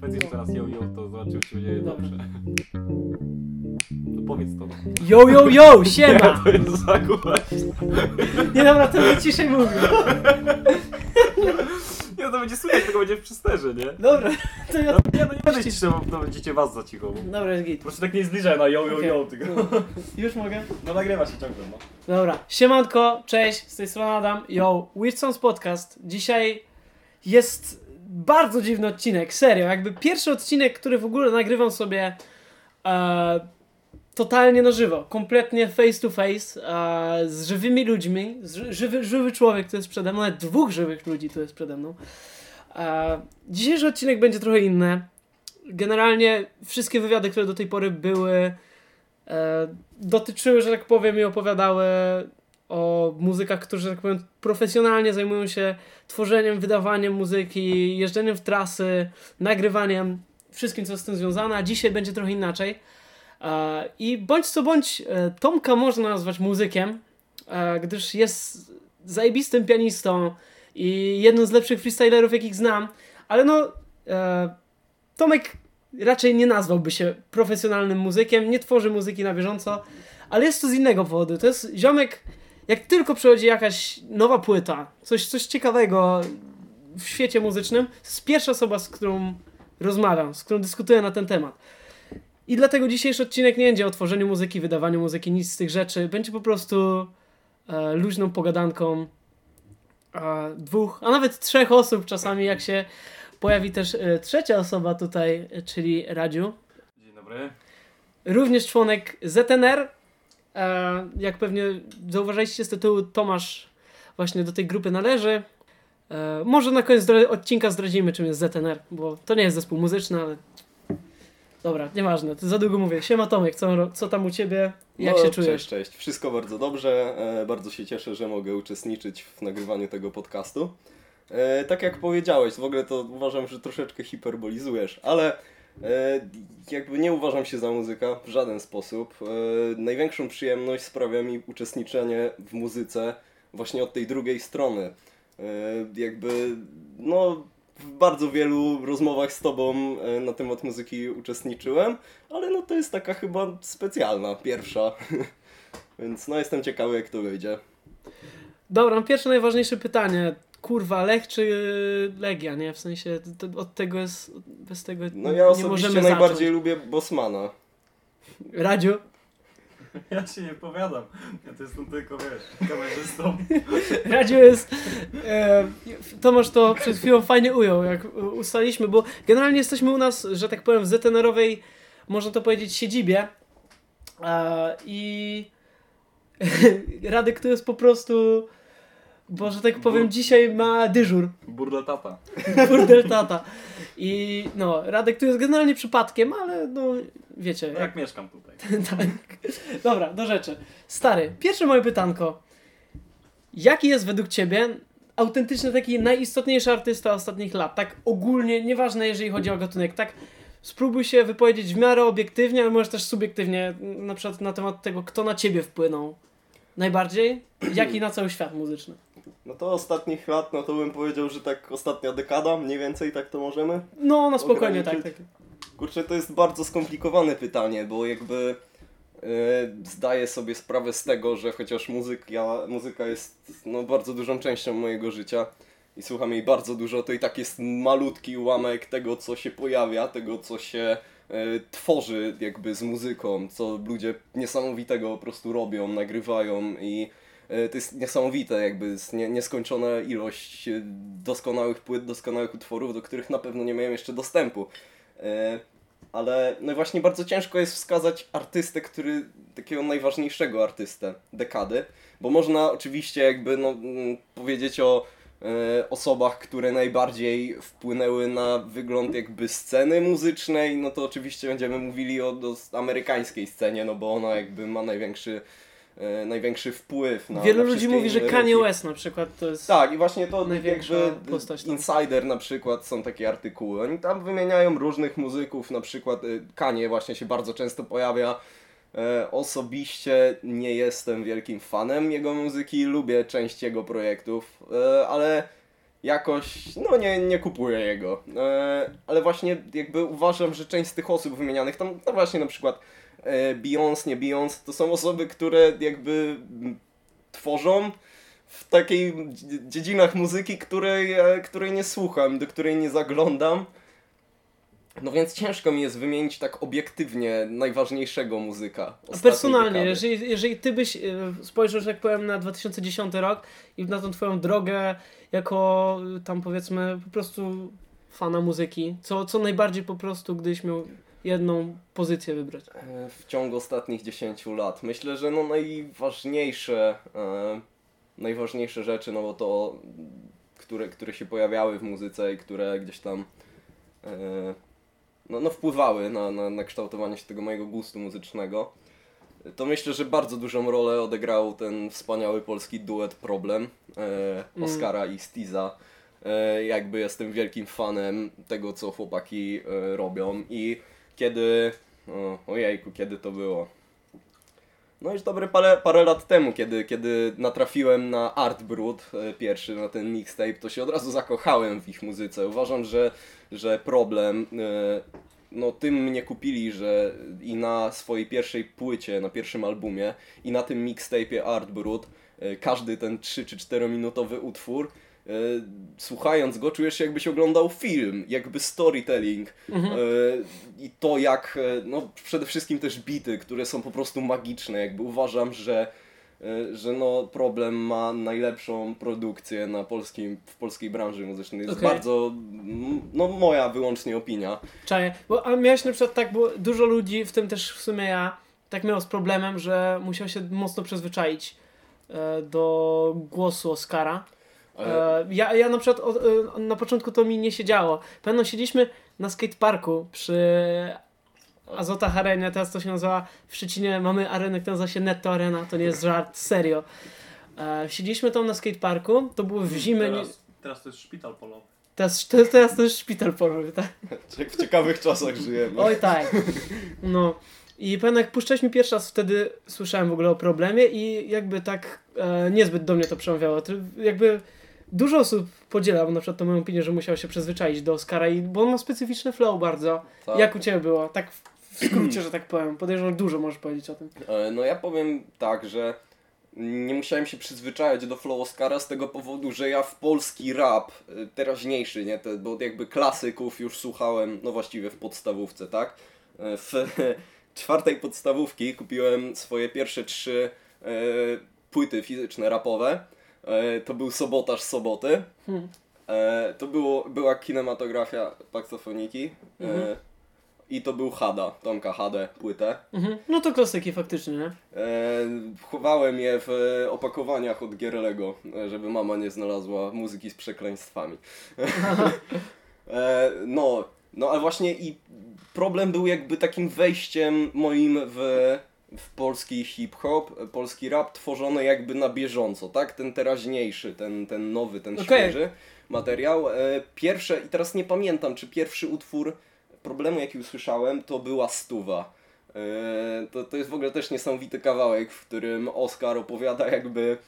Powiedz im teraz yo yo, to zobaczymy czy będzie Dobra. dobrze. No powiedz to. Yo, yo, yo, siema! To jest za głośno. Nie dobra, to będę ciszej mówił. Nie, to będzie słychać, tylko będzie w przysterze, nie? Dobra, to ja... No, nie, no nie będę ciszy, bo to będziecie was za cicho. Dobra, jest git. Po prostu tak nie zbliżaj na yo yo Okej. yo, tylko... Już mogę? No nagrywa się ciągle, no. Dobra, siemanko, cześć, z tej strony Adam, yo, Weird Songs Podcast. Dzisiaj jest bardzo dziwny odcinek, serio, jakby pierwszy odcinek, który w ogóle nagrywam sobie e, totalnie na żywo, kompletnie face to face, e, z żywymi ludźmi, z, żywy, żywy człowiek tu jest przede mną, nawet dwóch żywych ludzi tu jest przede mną. E, dzisiejszy odcinek będzie trochę inny. Generalnie wszystkie wywiady, które do tej pory były, e, dotyczyły, że tak powiem, i opowiadały o muzykach, którzy, tak powiem, profesjonalnie zajmują się tworzeniem, wydawaniem muzyki, jeżdżeniem w trasy, nagrywaniem, wszystkim, co z tym związane, a dzisiaj będzie trochę inaczej. E, I bądź co bądź, e, Tomka można nazwać muzykiem, e, gdyż jest zajebistym pianistą i jednym z lepszych freestylerów, jakich znam, ale no, Tomek raczej nie nazwałby się profesjonalnym muzykiem, nie tworzy muzyki na bieżąco, ale jest to z innego powodu. To jest ziomek, jak tylko przychodzi jakaś nowa płyta, coś, coś ciekawego w świecie muzycznym, to jest pierwsza osoba, z którą rozmawiam, z którą dyskutuję na ten temat. I dlatego dzisiejszy odcinek nie będzie o tworzeniu muzyki, wydawaniu muzyki, nic z tych rzeczy. Będzie po prostu e, luźną pogadanką e, dwóch, a nawet trzech osób czasami, jak się pojawi też e, trzecia osoba tutaj, e, czyli Radziu. Dzień dobry. Również członek ZNR. E, jak pewnie zauważyliście z tytułu, Tomasz właśnie do tej grupy należy. E, może na koniec odcinka zdradzimy, czym jest ZNR, bo to nie jest zespół muzyczny, ale. Dobra, nieważne, to za długo mówię. Siema Tomek, co, co tam u ciebie? Jak no, się czujesz? Cześć, cześć. Wszystko bardzo dobrze. E, bardzo się cieszę, że mogę uczestniczyć w nagrywaniu tego podcastu. E, tak jak powiedziałeś, w ogóle to uważam, że troszeczkę hiperbolizujesz, ale jakby nie uważam się za muzyka w żaden sposób. E, największą przyjemność sprawia mi uczestniczenie w muzyce właśnie od tej drugiej strony. E, jakby, no, w bardzo wielu rozmowach z Tobą e, na temat muzyki uczestniczyłem, ale no to jest taka chyba specjalna, pierwsza. Więc no jestem ciekawy jak to wyjdzie. Dobra, pierwsze najważniejsze pytanie. Kurwa, Lech czy Legia, nie? W sensie to, od tego jest, bez tego No nie ja osobiście możemy najbardziej zacząć. lubię Bosmana. Radziu, Ja się nie powiadam. Ja to jestem tylko, wiesz, kamerzystą. Radziu jest. E, Tomasz to przed chwilą fajnie ujął, jak u- ustaliliśmy, bo generalnie jesteśmy u nas, że tak powiem, w ZNR-owej, można to powiedzieć, siedzibie. E, I Radek tu jest po prostu. Bo że tak powiem, dzisiaj ma dyżur. Burda tata. Burdel tata. I no, Radek tu jest generalnie przypadkiem, ale no wiecie. Jak Jak... mieszkam tutaj. tak. Dobra, do rzeczy. Stary, pierwsze moje pytanko. Jaki jest według ciebie autentyczny taki najistotniejszy artysta ostatnich lat? Tak ogólnie, nieważne jeżeli chodzi o gatunek, tak spróbuj się wypowiedzieć w miarę obiektywnie, ale możesz też subiektywnie, na przykład na temat tego, kto na ciebie wpłynął najbardziej, jak i na cały świat muzyczny. No to ostatnich lat, no to bym powiedział, że tak ostatnia dekada, mniej więcej tak to możemy. No, no spokojnie, tak, Ograniczyć? tak. Kurczę, to jest bardzo skomplikowane pytanie, bo jakby e, zdaję sobie sprawę z tego, że chociaż muzyka, muzyka jest no, bardzo dużą częścią mojego życia i słucham jej bardzo dużo, to i tak jest malutki ułamek tego, co się pojawia, tego, co się e, tworzy jakby z muzyką, co ludzie niesamowitego po prostu robią, nagrywają i to jest niesamowite, jakby jest nie, nieskończona ilość e, doskonałych płyt, doskonałych utworów, do których na pewno nie miałem jeszcze dostępu. E, ale no właśnie bardzo ciężko jest wskazać artystę, który takiego najważniejszego artystę dekady, bo można oczywiście jakby no, mm, powiedzieć o e, osobach, które najbardziej wpłynęły na wygląd jakby sceny muzycznej, no to oczywiście będziemy mówili o, o amerykańskiej scenie, no bo ona jakby ma największy, e, największy wpływ na Wielu na ludzi mówi, że inne Kanye rynki. West na przykład to jest... Tak, i właśnie to Największa jakby postać tam. Insider na przykład są takie artykuły. Oni tam wymieniają różnych muzyków, na przykład y, Kanye właśnie się bardzo często pojawia. E, osobiście nie jestem wielkim fanem jego muzyki, lubię część jego projektów, e, ale jakoś, no nie, nie kupuję jego. E, ale właśnie jakby uważam, że część z tych osób wymienianych, tam no właśnie na przykład Beyoncé, nie Beyoncé, to są osoby, które jakby tworzą w takiej dzie- dziedzinach muzyki, której, e, której nie słucham, do której nie zaglądam. No więc ciężko mi jest wymienić tak obiektywnie najważniejszego muzyka. Personalnie, dekady. jeżeli, jeżeli ty byś y, spojrzał, że tak powiem, na 2010 rok i na tą twoją drogę jako tam powiedzmy po prostu fana muzyki, co, co najbardziej po prostu, gdyś miał jedną pozycję wybrać? E, w ciągu ostatnich 10 lat. Myślę, że no najważniejsze, e, najważniejsze rzeczy, no bo to, które, które się pojawiały w muzyce i które gdzieś tam e, no, no wpływały na, na, na kształtowanie się tego mojego gustu muzycznego, to myślę, że bardzo dużą rolę odegrał ten wspaniały polski duet Problem e, Mm. Oscara i Stiza. E, jakby jestem wielkim fanem tego, co chłopaki e, robią i kiedy, o, ojejku, kiedy to było? No już dobre parę, parę lat temu, kiedy, kiedy natrafiłem na Art Brut e, pierwszy, na ten mixtape, to się od razu zakochałem w ich muzyce. Uważam, że, że problem, e, no tym mnie kupili, że i na swojej pierwszej płycie, na pierwszym albumie i na tym mixtape'ie Art Brut, e, każdy ten 3 czy 4 minutowy utwór, słuchając go czujesz się jakbyś oglądał film, jakby storytelling e, i to jak, e, no przede wszystkim też bity, które są po prostu magiczne, jakby uważam, że e, że no problem ma najlepszą produkcję na polskim, w polskiej branży muzycznej. Jest Okej. bardzo, no moja wyłącznie opinia. Czaję, bo a miałeś na przykład tak, bo dużo ludzi, w tym też w sumie ja, tak miało z problemem, że musiał się mocno przyzwyczaić e, do głosu Oscara. E, E, ja, ja na przykład od, e, na początku to mi nie się działo. Pewno siedzieliśmy na skateparku przy Azotach Arenie, teraz to się nazywa w Szczecinie mamy arenę, która nazywa się Netto Arena, to nie jest żart, serio. Siedzieliśmy tam na skateparku, to było w zimę, Teraz, teraz to jest szpital polowy. teraz, teraz, to jest szpital porowy, tak? w ciekawych czasach żyjemy. Oj tak. No. I pamiętam jak puszczałeś mi pierwszy raz, wtedy słyszałem w ogóle o problemie i jakby tak e, niezbyt do mnie to przemawiało. Jakby dużo osób podziela na przykład tą moją opinię, że musiał się przyzwyczaić do Oscara, i, bo on ma specyficzny flow bardzo. Tak. Jak u Ciebie było? Tak w, skrócie, że tak powiem. Podejrzewam, dużo możesz powiedzieć o tym. E, No ja powiem tak, że nie musiałem się przyzwyczajać do flow Oscara z tego powodu, że ja w polski rap e, teraźniejszy, nie, te, bo jakby klasyków już słuchałem, no właściwie w podstawówce, tak? E, W czwartej podstawówki kupiłem swoje pierwsze trzy płyty fizyczne rapowe. E, To był Sobotaż Soboty. Hmm. E, To było, była kinematografia paksofoniki. E, Mhm. I to był Hada, Tomka Hadę, płytę. Mhm. No to klasyki faktycznie, nie? Chowałem je w opakowaniach od Gierlego, e, żeby mama nie znalazła muzyki z przekleństwami. no, no ale właśnie i problem był jakby takim wejściem moim w, w polski hip-hop, polski rap tworzony jakby na bieżąco, tak? Ten teraźniejszy, ten, ten nowy, ten Okej. świeży materiał. E, pierwsze, i teraz nie pamiętam, czy pierwszy utwór problemu, jaki usłyszałem, to była stuwa. E, To, to jest w ogóle też niesamowity kawałek, w którym Oscar opowiada jakby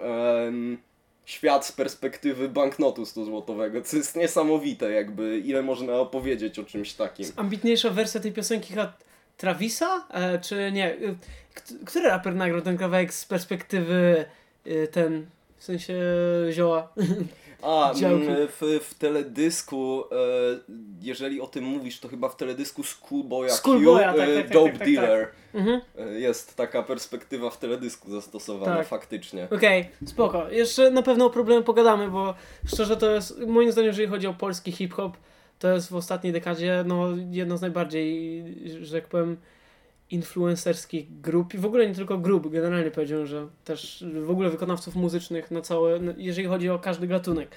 em, świat z perspektywy banknotu 100-złotowego, co jest niesamowite jakby, ile można opowiedzieć o czymś takim. Ambitniejsza wersja tej piosenki chyba Travisa? E, czy nie? Kt- Który raper nagrał ten kawałek z perspektywy e, ten, w sensie zioła? A, mm, w, w teledysku, e, jeżeli o tym mówisz, to chyba w teledysku Schoolboya Schoolboya, Q, tak, e, tak, tak, Dope tak, tak, tak. Dealer. mhm. E, Jest taka perspektywa w teledysku zastosowana Tak. faktycznie. Okej, spoko. Jeszcze na pewno o problemie pogadamy, bo szczerze to jest, moim zdaniem, jeżeli chodzi o polski hip-hop, to jest w ostatniej dekadzie no, jedno z najbardziej, że tak powiem, influencerskich grup i w ogóle nie tylko grup, generalnie powiedziałem, że też w ogóle wykonawców muzycznych na całe, jeżeli chodzi o każdy gatunek.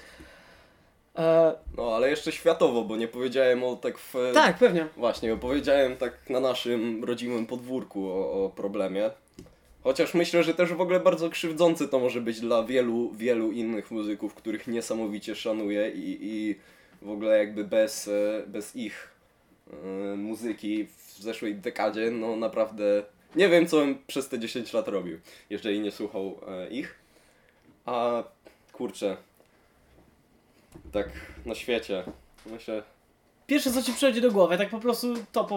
E, No ale jeszcze światowo, bo nie powiedziałem o tak w... tak, pewnie. Właśnie, opowiedziałem tak na naszym rodzimym podwórku o, o problemie. Chociaż myślę, że też w ogóle bardzo krzywdzący to może być dla wielu, wielu innych muzyków, których niesamowicie szanuję i, i w ogóle jakby bez, e, bez ich e, muzyki w zeszłej dekadzie, no naprawdę nie wiem, co bym przez te 10 lat robił, jeżeli nie słuchał e, ich. A kurczę, Tak na świecie. Myślę, Pierwsze co ci przychodzi do głowy, tak po prostu top.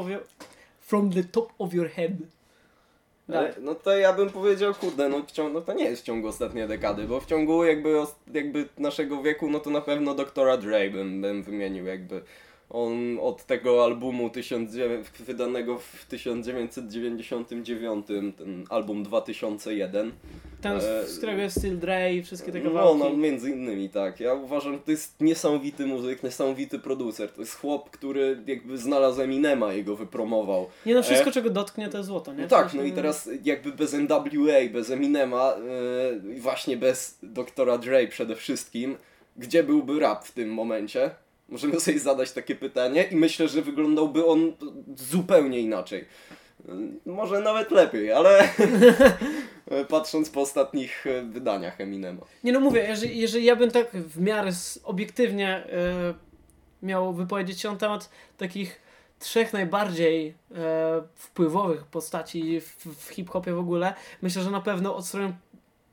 From the top of your head. Ale, Tak. no to ja bym powiedział, kurde, no, ciągu, no to nie jest w ciągu ostatniej dekady, bo w ciągu jakby, jakby naszego wieku, no to na pewno doktora Dre bym, bym wymienił, jakby on od tego albumu 19, wydanego w 1999, ten album 2001. Ten, z- E, którego jest Still Dre i wszystkie te No, kawałki. no, między innymi, tak. Ja uważam, że to jest niesamowity muzyk, niesamowity producer. To jest chłop, który jakby znalazł Eminema i go wypromował. Nie no, wszystko E, czego dotknie to jest złoto, nie? No tak, no i teraz jakby bez NWA, bez Eminema i właśnie bez doktora Dre przede wszystkim, gdzie byłby rap w tym momencie? Możemy sobie zadać takie pytanie i myślę, że wyglądałby on zupełnie inaczej. Yy, Może nawet lepiej, ale patrząc po ostatnich e, wydaniach Eminema. Nie no mówię, jeżeli, jeżeli ja bym tak w miarę obiektywnie e, miał wypowiedzieć się na temat takich trzech najbardziej e, wpływowych postaci w, w hip-hopie w ogóle, myślę, że na pewno od strony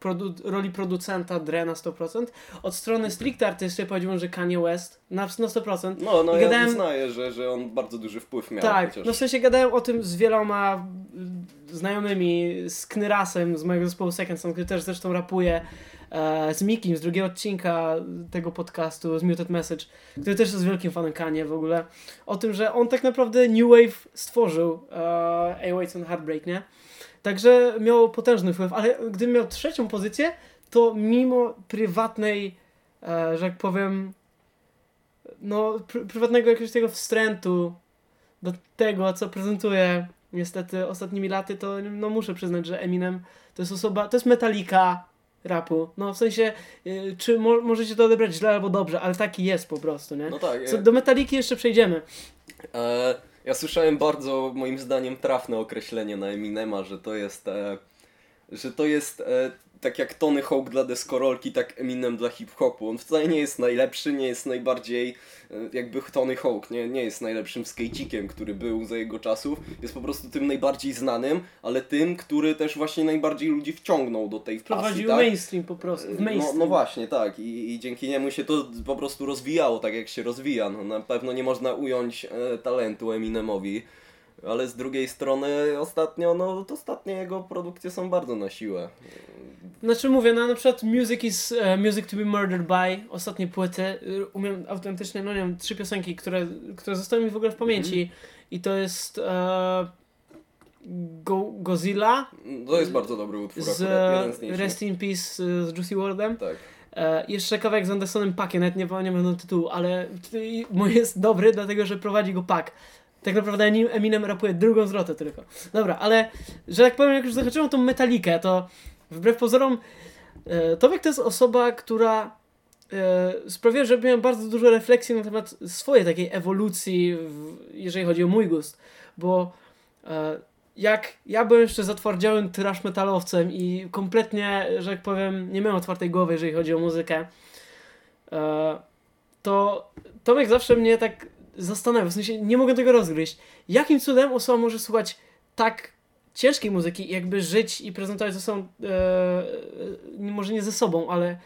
produ- roli producenta Dre na 100%, od strony stricte artysty powiedziałbym, że Kanye West na, na 100%. No, no I ja gadałem- uznaję, że, że on bardzo duży wpływ miał. Tak, chociaż... no w sensie gadałem o tym z wieloma y, znajomymi, z Knyrasem z mojego zespołu Second Son, który też zresztą rapuje, e, z Mikim z drugiego odcinka tego podcastu, z Muted Message, który też jest wielkim fanem Kanye w ogóle, o tym, że on tak naprawdę New Wave stworzył e, A and Heartbreak, nie? Także miał potężny wpływ, ale gdybym miał trzecią pozycję, to mimo prywatnej, e, że jak powiem, no, pr- prywatnego jakiegoś tego wstrętu do tego, co prezentuje niestety ostatnimi laty, to no muszę przyznać, że Eminem to jest osoba, to jest metalika rapu. No w sensie, y, czy mo możecie to odebrać źle albo dobrze, ale taki jest po prostu, nie? No tak, Co, ja- do metaliki jeszcze przejdziemy. E, ja słyszałem bardzo, moim zdaniem, trafne określenie na Eminema, że to jest, e, że to jest e, tak jak Tony Hawk dla deskorolki, tak Eminem dla hip-hopu. On wcale nie jest najlepszy, nie jest najbardziej e, jakby Tony Hawk, nie, nie jest najlepszym skejcikiem, który był za jego czasów. Jest po prostu tym najbardziej znanym, ale tym, który też właśnie najbardziej ludzi wciągnął do tej pasji, Prowadził tak? mainstream po prostu. W No, mainstream. no właśnie, tak. I, I dzięki niemu się to po prostu rozwijało, tak jak się rozwija. No, na pewno nie można ująć e, talentu Eminemowi, ale z drugiej strony ostatnio, no to ostatnie jego produkcje są bardzo na siłę. Znaczy mówię, no na przykład Music is e, Music to be Murdered by, ostatnie płyty, y, umiem autentycznie, no nie wiem, trzy piosenki, które, które zostały mi w ogóle w pamięci Mhm. i to jest e, Go, Godzilla To jest bardzo dobry utwór z akurat. Rest in Peace z Juicy WRLDem. Tak. E, jeszcze kawałek z Andersonem Pakiem, nawet nie pamiętam tytułu, ale mój jest dobry, dlatego że prowadzi go Pak. Tak naprawdę Eminem rapuje drugą zwrotę tylko. Dobra, ale że tak powiem, jak już zahaczyłem tą metalikę, to wbrew pozorom e, Tomek to jest osoba, która e, sprawiła, że miałem bardzo dużo refleksji na temat swojej takiej ewolucji, w, jeżeli chodzi o mój gust, bo e, jak ja byłem jeszcze zatwardziałym trash metalowcem i kompletnie, że tak powiem, nie miałem otwartej głowy, jeżeli chodzi o muzykę, e, to Tomek zawsze mnie tak zastanawiał, w sensie nie mogę tego rozgryźć. Jakim cudem osoba może słuchać tak ciężkiej muzyki, jakby żyć i prezentować ze sobą, e, e, może nie ze sobą, ale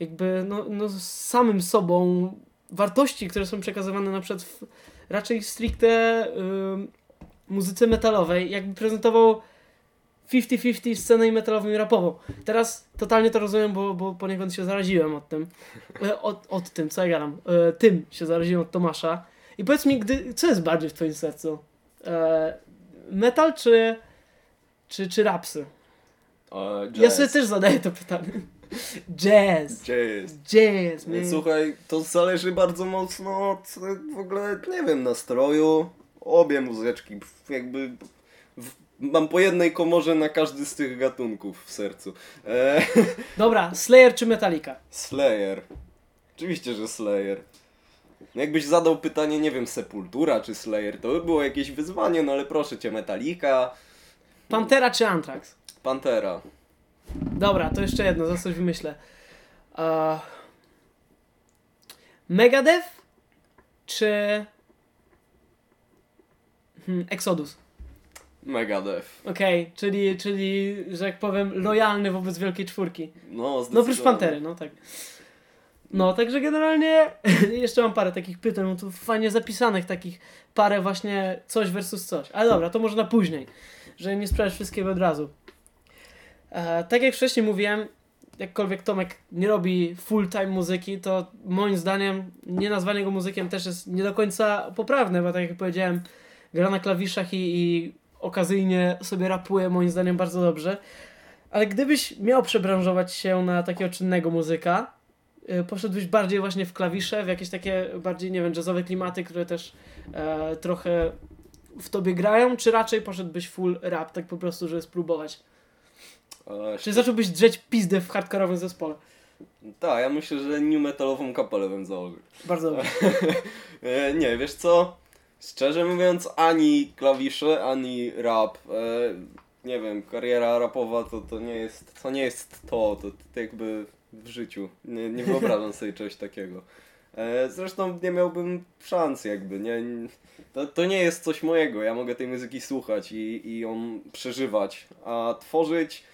jakby no, no z samym sobą wartości, które są przekazywane na przykład w raczej stricte ym, muzyce metalowej, jakby prezentował 50-50 scenę i metalową i rapową. Teraz totalnie to rozumiem, bo, bo poniekąd się zaraziłem od tym. E, Od, od tym, co ja gadam. E, Tym się zaraziłem od Tomasza. I powiedz mi, gdy, co jest bardziej w twoim sercu? E, Metal czy, czy, czy rapsy? E, Ja sobie też zadaję to pytanie. Jazz. Jazz. Jazz, man. Słuchaj, to zależy bardzo mocno od e, w ogóle, nie wiem, nastroju. Obie muzyczki, jakby w, mam po jednej komorze na każdy z tych gatunków w sercu. E, Dobra, Slayer czy Metallica? Slayer. Oczywiście, że Slayer. No Jakbyś zadał pytanie, nie wiem, Sepultura czy Slayer, to by było jakieś wyzwanie, no ale proszę cię, Metallica, Pantera czy Anthrax? Pantera. Dobra, to jeszcze jedno, za coś wymyślę. Uh, Megadeth czy hmm, Exodus? Megadeth. Okej, czyli, czyli, że jak powiem, lojalny wobec Wielkiej Czwórki. No, No oprócz. Pantery, no tak. No, także generalnie jeszcze mam parę takich pytań, mam tu fajnie zapisanych takich, parę właśnie coś versus coś. Ale dobra, to może na później, że nie sprzedać wszystkiego od razu. E, tak jak wcześniej mówiłem, jakkolwiek Tomek nie robi full-time muzyki, to moim zdaniem nie nazwanie go muzykiem też jest nie do końca poprawne, bo tak jak powiedziałem, gra na klawiszach i, i okazyjnie sobie rapuje moim zdaniem bardzo dobrze. Ale gdybyś miał przebranżować się na takiego czynnego muzyka, poszedłbyś bardziej właśnie w klawisze, w jakieś takie bardziej, nie wiem, jazzowe klimaty, które też e, trochę w tobie grają, czy raczej poszedłbyś full rap, tak po prostu, żeby spróbować? E, Czy zacząłbyś drzeć pizdę w hardkorowym zespole? Tak, ja myślę, że new metalową kapelę bym założył. Bardzo dobrze. E, nie, wiesz co? Szczerze mówiąc, ani klawisze, ani rap. E, nie wiem, kariera rapowa to, to nie jest to, nie jest to, to, to jakby w życiu. Nie, nie wyobrażam sobie czegoś takiego. E, zresztą nie miałbym szans jakby, nie? To, to nie jest coś mojego, ja mogę tej muzyki słuchać i, i ją przeżywać, a tworzyć...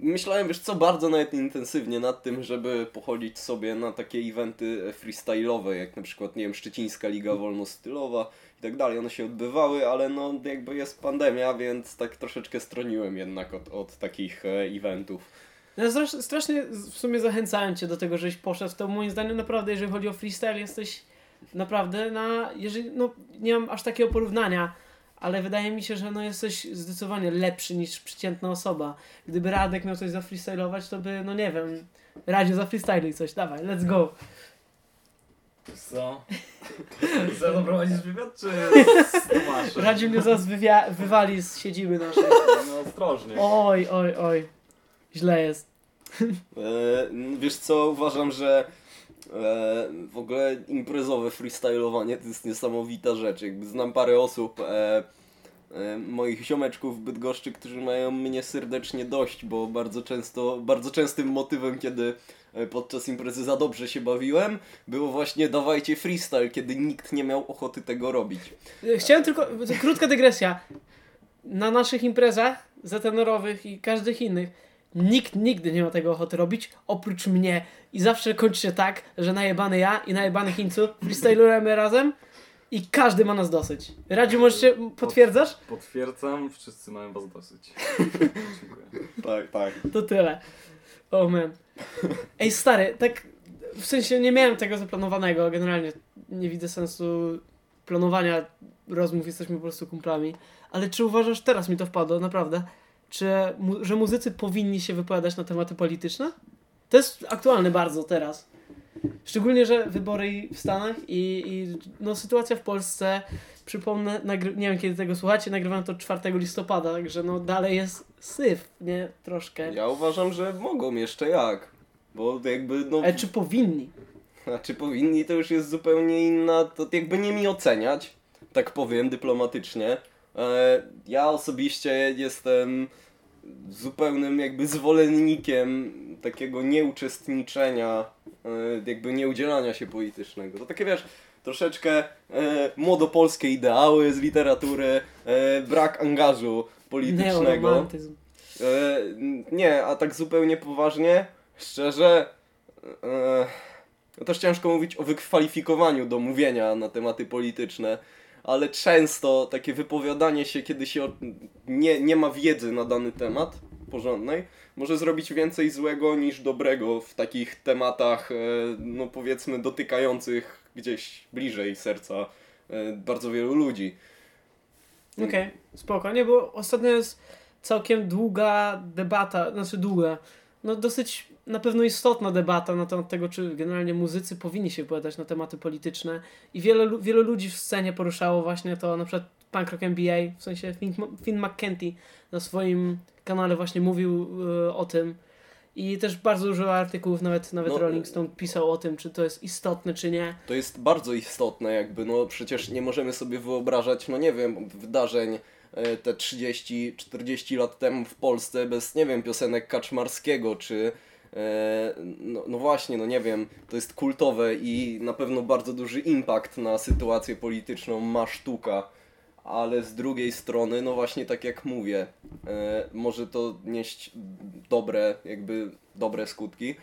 Myślałem, wiesz co, bardzo nawet intensywnie nad tym, żeby pochodzić sobie na takie eventy freestyle'owe, jak na przykład, nie wiem, Szczecińska Liga Wolnostylowa i tak dalej. One się odbywały, ale no jakby jest pandemia, więc tak troszeczkę stroniłem jednak od, od takich e, eventów. No, strasz- strasznie w sumie zachęcałem cię do tego, żebyś poszedł. To moim zdaniem naprawdę, jeżeli chodzi o freestyle, jesteś naprawdę na. Jeżeli, no, nie mam aż takiego porównania, ale wydaje mi się, że no, jesteś zdecydowanie lepszy niż przeciętna osoba. Gdyby Radek miał coś zafreestylować, to by, no nie wiem, radził za freestyle i coś. Dawaj, let's go. Co? Ze mną prowadzisz wywiad, czy? Radził mnie zaraz wywia- wywali z siedziby naszej. No ostrożnie. Oj, oj, oj. Źle jest. E, wiesz co, uważam, że e, w ogóle imprezowe freestylowanie to jest niesamowita rzecz. Jakby znam parę osób, e, moich ziomeczków w Bydgoszczy, którzy mają mnie serdecznie dość, bo bardzo często, bardzo częstym motywem, kiedy podczas imprezy za dobrze się bawiłem, było właśnie dawajcie freestyle, kiedy nikt nie miał ochoty tego robić. Chciałem tylko, krótka dygresja. Na naszych imprezach zatenorowych i każdych innych nikt nigdy nie ma tego ochoty robić, oprócz mnie. I zawsze kończy się tak, że najebany ja i najebany Chińcu freestylujemy razem i każdy ma nas dosyć. Radziu, możesz się, potwierdzasz? Potwierdzam, wszyscy mają was dosyć. Dziękuję. Tak, tak. To tyle. Oh man. Ej, stary, tak w sensie nie miałem tego zaplanowanego. Generalnie nie widzę sensu planowania rozmów, jesteśmy po prostu kumplami. Ale czy uważasz, teraz mi to wpadło, naprawdę, czy, że muzycy powinni się wypowiadać na tematy polityczne? To jest aktualne bardzo teraz. Szczególnie, że wybory w Stanach i, i no, sytuacja w Polsce, przypomnę, nagry- nie wiem kiedy tego słuchacie, nagrywam to 4 listopada, także no dalej jest syf, nie? Troszkę. Ja uważam, że mogą jeszcze jak. Bo jakby no... Ale czy powinni? A czy powinni, to już jest zupełnie inna, to jakby nie mi oceniać, tak powiem dyplomatycznie. E, Ja osobiście jestem zupełnym jakby zwolennikiem takiego nieuczestniczenia, e, jakby nieudzielania się politycznego. To takie wiesz, troszeczkę e, młodopolskie ideały z literatury, brak angażu politycznego. Nie, a tak zupełnie poważnie, szczerze, też ciężko mówić o wykwalifikowaniu do mówienia na tematy polityczne, ale często takie wypowiadanie się, kiedy się nie, nie ma wiedzy na dany temat porządnej, może zrobić więcej złego niż dobrego w takich tematach, e, no powiedzmy, dotykających gdzieś bliżej serca e, bardzo wielu ludzi. Okej, spoko. Nie, bo ostatnio jest całkiem długa debata, znaczy długa, no dosyć na pewno istotna debata na temat tego, czy generalnie muzycy powinni się wypowiadać na tematy polityczne i wiele, lu- wielu ludzi w scenie poruszało właśnie to, na przykład Punk Rock NBA, w sensie Finn, Finn McKenty na swoim kanale właśnie mówił y, o tym i też bardzo dużo artykułów, nawet, nawet No, Rolling Stone pisał o tym, czy to jest istotne, czy nie. To jest bardzo istotne, jakby, no przecież nie możemy sobie wyobrażać, no nie wiem, wydarzeń e, te 30-40 lat temu w Polsce bez, nie wiem, piosenek Kaczmarskiego, czy no, no właśnie, no nie wiem, to jest kultowe i na pewno bardzo duży impact na sytuację polityczną ma sztuka, ale z drugiej strony, no właśnie tak jak mówię, e, może to nieść dobre, jakby dobre skutki.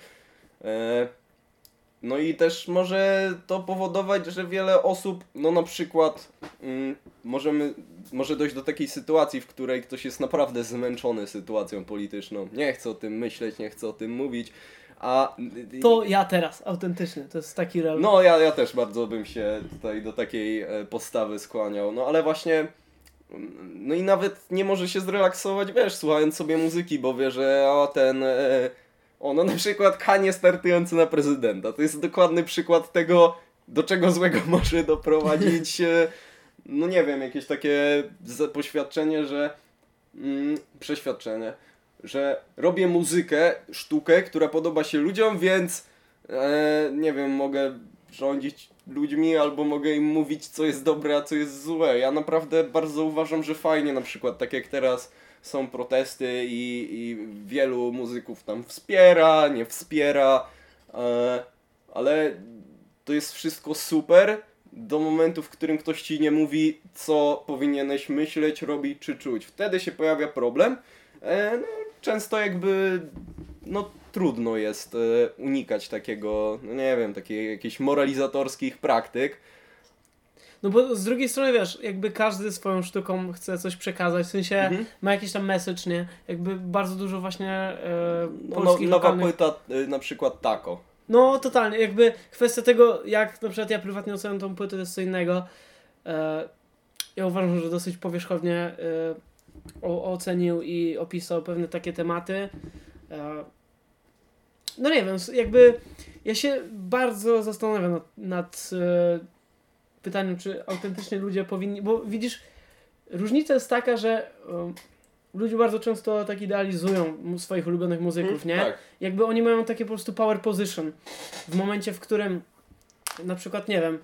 No i też może to powodować, że wiele osób, no na przykład mm, możemy, może dojść do takiej sytuacji, w której ktoś jest naprawdę zmęczony sytuacją polityczną. Nie chce o tym myśleć, nie chce o tym mówić, a... To ja teraz, autentycznie, to jest taki real. No ja, ja też bardzo bym się tutaj do takiej e, postawy skłaniał, no ale właśnie... mm, No i nawet nie może się zrelaksować, wiesz, słuchając sobie muzyki, bo wie, że o ten... E, ono na przykład Kanie startujący na prezydenta. To jest dokładny przykład tego, do czego złego może doprowadzić, e, no nie wiem, jakieś takie poświadczenie, że mm, przeświadczenie, że robię muzykę, sztukę, która podoba się ludziom, więc e, nie wiem, mogę rządzić ludźmi albo mogę im mówić, co jest dobre, a co jest złe. Ja naprawdę bardzo uważam, że fajnie na przykład, tak jak teraz są protesty i, i wielu muzyków tam wspiera, nie wspiera, e, ale to jest wszystko super do momentu, w którym ktoś ci nie mówi, co powinieneś myśleć, robić czy czuć. Wtedy się pojawia problem. E, no, często jakby no trudno jest e, unikać takiego, no nie wiem, takiej jakichś moralizatorskich praktyk. No bo z drugiej strony wiesz, jakby każdy swoją sztuką chce coś przekazać, w sensie Mhm. ma jakiś tam message, nie? Jakby bardzo dużo właśnie e, No, no, polskich nowa lokalnych... płyta e, na przykład Taco. No totalnie, jakby kwestia tego, jak na przykład ja prywatnie oceniam tą płytę, to jest co innego. E, ja uważam, że dosyć powierzchownie e, o, ocenił i opisał pewne takie tematy. E, no nie wiem, jakby ja się bardzo zastanawiam nad, nad pytaniem, czy autentycznie ludzie powinni, bo widzisz, różnica jest taka, że e, ludzie bardzo często tak idealizują swoich ulubionych muzyków, nie? Tak. jakby oni mają takie po prostu power position w momencie, w którym na przykład, nie wiem,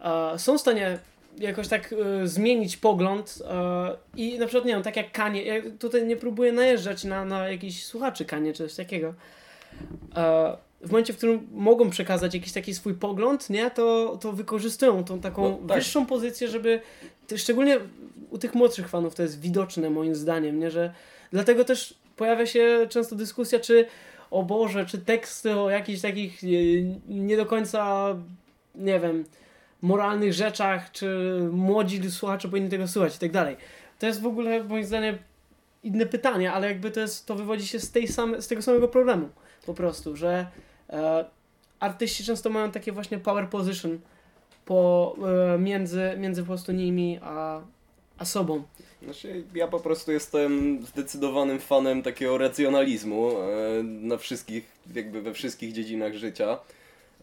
e, są w stanie jakoś tak e, zmienić pogląd e, i na przykład, nie wiem, tak jak Kanie, ja tutaj nie próbuję najeżdżać na, na jakichś słuchaczy Kanie czy coś takiego. E, w momencie, w którym mogą przekazać jakiś taki swój pogląd, nie, to, to wykorzystują tą taką No, tak. wyższą pozycję, żeby, szczególnie u tych młodszych fanów to jest widoczne moim zdaniem, nie, że dlatego też pojawia się często dyskusja, czy o Boże, czy teksty o jakichś takich e, nie do końca, nie wiem, moralnych rzeczach, czy młodzi słuchacze powinni tego słuchać i tak dalej. To jest w ogóle moim zdaniem inne pytanie, ale jakby to jest, to wywodzi się z, tej same, z tego samego problemu po prostu, że e, artyści często mają takie właśnie power position po, e, między, między po prostu nimi a, a sobą. Znaczy, ja po prostu jestem zdecydowanym fanem takiego racjonalizmu e, na wszystkich, jakby we wszystkich dziedzinach życia.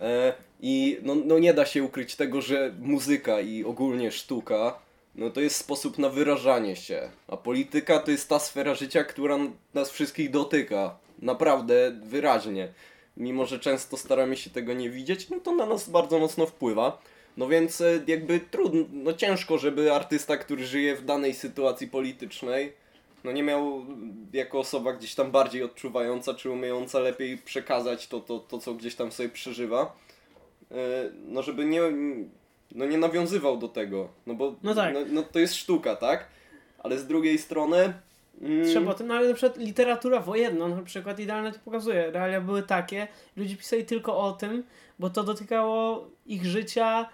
E, I no, no nie da się ukryć tego, że muzyka i ogólnie sztuka no to jest sposób na wyrażanie się. A polityka to jest ta sfera życia, która nas wszystkich dotyka. Naprawdę wyraźnie. Mimo, że często staramy się tego nie widzieć, no to na nas bardzo mocno wpływa. No więc e, jakby trudno, no ciężko, żeby artysta, który żyje w danej sytuacji politycznej, no nie miał mm, jako osoba gdzieś tam bardziej odczuwająca, czy umiejąca lepiej przekazać to, to, to co gdzieś tam sobie przeżywa, e, no żeby nie, no nie nawiązywał do tego, no bo No tak. no, no to jest sztuka, tak? Ale z drugiej strony... mm, Trzeba o tym, no ale na przykład literatura wojenna na przykład idealnie to pokazuje. Realia były takie, ludzie pisali tylko o tym, bo to dotykało ich życia,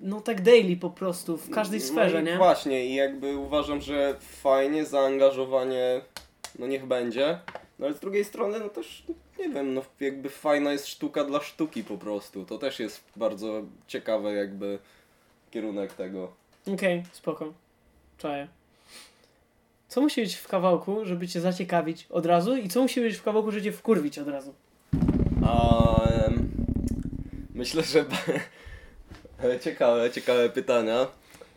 no tak daily po prostu, w każdej sferze, no nie? Właśnie i jakby uważam, że fajnie, zaangażowanie, no niech będzie, no ale z drugiej strony, no też, nie wiem, no jakby fajna jest sztuka dla sztuki po prostu, to też jest bardzo ciekawe jakby kierunek tego. Okej, spoko. Czaję. Co musi być w kawałku, żeby cię zaciekawić od razu i co musi być w kawałku, żeby cię wkurwić od razu? Em, myślę, że ciekawe, ciekawe pytania.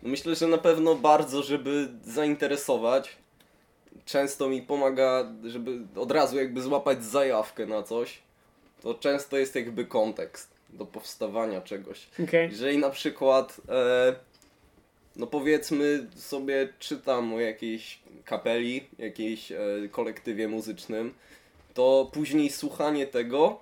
Myślę, że na pewno bardzo, żeby zainteresować. Często mi pomaga, żeby od razu jakby złapać zajawkę na coś. To często jest jakby kontekst do powstawania czegoś. Okej. Jeżeli na przykład, e, no powiedzmy sobie, czytam o jakiejś kapeli, jakiejś e, kolektywie muzycznym, to później słuchanie tego,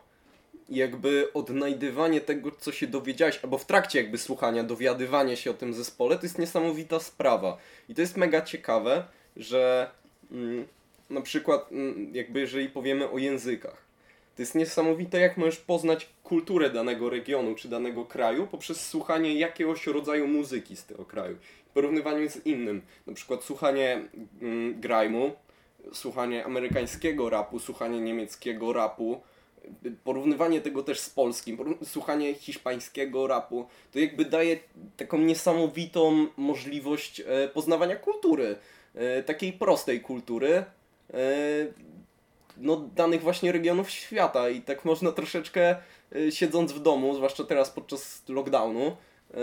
jakby odnajdywanie tego, co się dowiedziałeś, albo w trakcie jakby słuchania, dowiadywanie się o tym zespole, to jest niesamowita sprawa. I to jest mega ciekawe, że mm, na przykład, mm, jakby jeżeli powiemy o językach, To jest niesamowite, jak możesz poznać kulturę danego regionu czy danego kraju poprzez słuchanie jakiegoś rodzaju muzyki z tego kraju. W porównywaniu z innym. Na przykład słuchanie mm, grime'u, słuchanie amerykańskiego rapu, słuchanie niemieckiego rapu, porównywanie tego też z polskim, słuchanie hiszpańskiego rapu, to jakby daje taką niesamowitą możliwość e, poznawania kultury, e, takiej prostej kultury, e, no, danych właśnie regionów świata i tak można troszeczkę e, siedząc w domu, zwłaszcza teraz podczas lockdownu, e,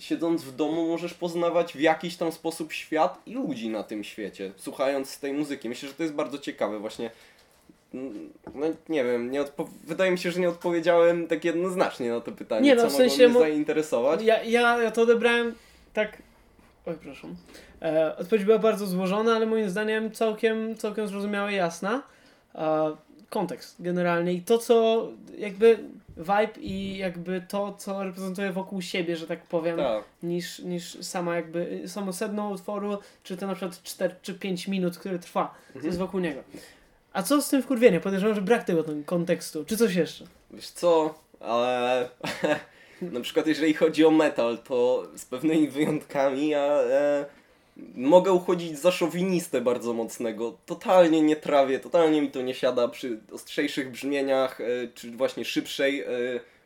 siedząc w domu możesz poznawać w jakiś tam sposób świat i ludzi na tym świecie, słuchając tej muzyki. Myślę, że to jest bardzo ciekawe właśnie. Mm, No nie wiem, nie wydaje mi się, że nie odpowiedziałem tak jednoznacznie na to pytanie, Nie, no, co w sensie mogło mnie zainteresować. Ja, ja, ja to odebrałem tak. Oj, przepraszam. E, odpowiedź była bardzo złożona, ale moim zdaniem całkiem, całkiem zrozumiała i jasna. Kontekst generalnie i to, co jakby vibe i jakby to, co reprezentuje wokół siebie, że tak powiem, Tak. niż, niż sama jakby samo sedno utworu, czy to na przykład 4 czy 5 minut, który trwa, co jest wokół niego. A co z tym wkurwieniem? Podejrzewam, że brak tego kontekstu. Czy coś jeszcze? Wiesz co, ale na przykład jeżeli chodzi o metal, to z pewnymi wyjątkami ja e, mogę uchodzić za szowinistę bardzo mocnego. Totalnie nie trawię, totalnie mi to nie siada przy ostrzejszych brzmieniach, e, czy właśnie szybszej, e,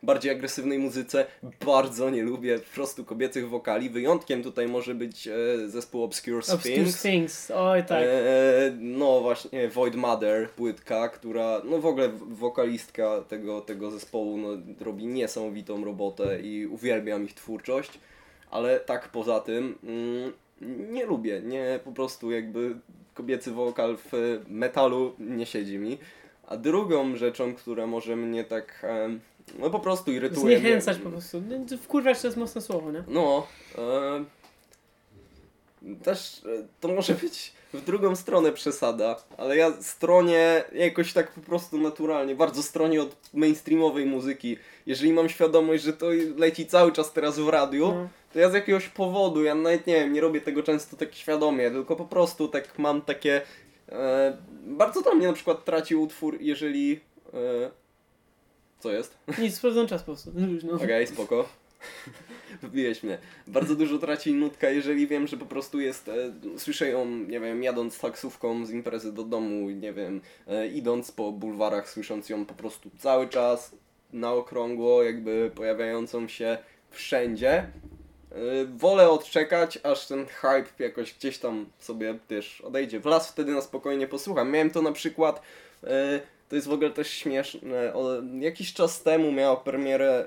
bardziej agresywnej muzyce. Bardzo nie lubię po prostu kobiecych wokali. Wyjątkiem tutaj może być e, zespół Obscure Obscure Sphinx. Oj, tak. No właśnie, Void Mother, płytka, która, no w ogóle wokalistka tego, tego zespołu no, robi niesamowitą robotę i uwielbiam ich twórczość, ale tak poza tym mm, nie lubię, nie po prostu jakby kobiecy wokal w metalu nie siedzi mi. A drugą rzeczą, która może mnie tak, em, no po prostu irytuje. Zniechęcać mnie- po prostu. No, Wkurwać to jest mocne słowo, nie? no, e, też e, to może być w drugą stronę przesada, ale ja stronię jakoś tak po prostu naturalnie, bardzo stronię od mainstreamowej muzyki. Jeżeli mam świadomość, że to leci cały czas teraz w radiu, No. to ja z jakiegoś powodu, ja nawet nie wiem, nie robię tego często tak świadomie, tylko po prostu tak mam takie. E, bardzo dla mnie na przykład traci utwór, jeżeli. E, co jest? Nic, sprawdzam czas po prostu. No. Okej, spoko. Wybiłeś mnie. Bardzo dużo traci nutka, jeżeli wiem, że po prostu jest. E, słyszę ją, nie wiem, jadąc taksówką z imprezy do domu, nie wiem, e, idąc po bulwarach, słysząc ją po prostu cały czas na okrągło, jakby pojawiającą się wszędzie. E, wolę odczekać, aż ten hype jakoś gdzieś tam sobie też odejdzie. W las wtedy na spokojnie posłucham. Miałem to na przykład. E, to jest w ogóle też śmieszne. Jakiś czas temu miał premierę,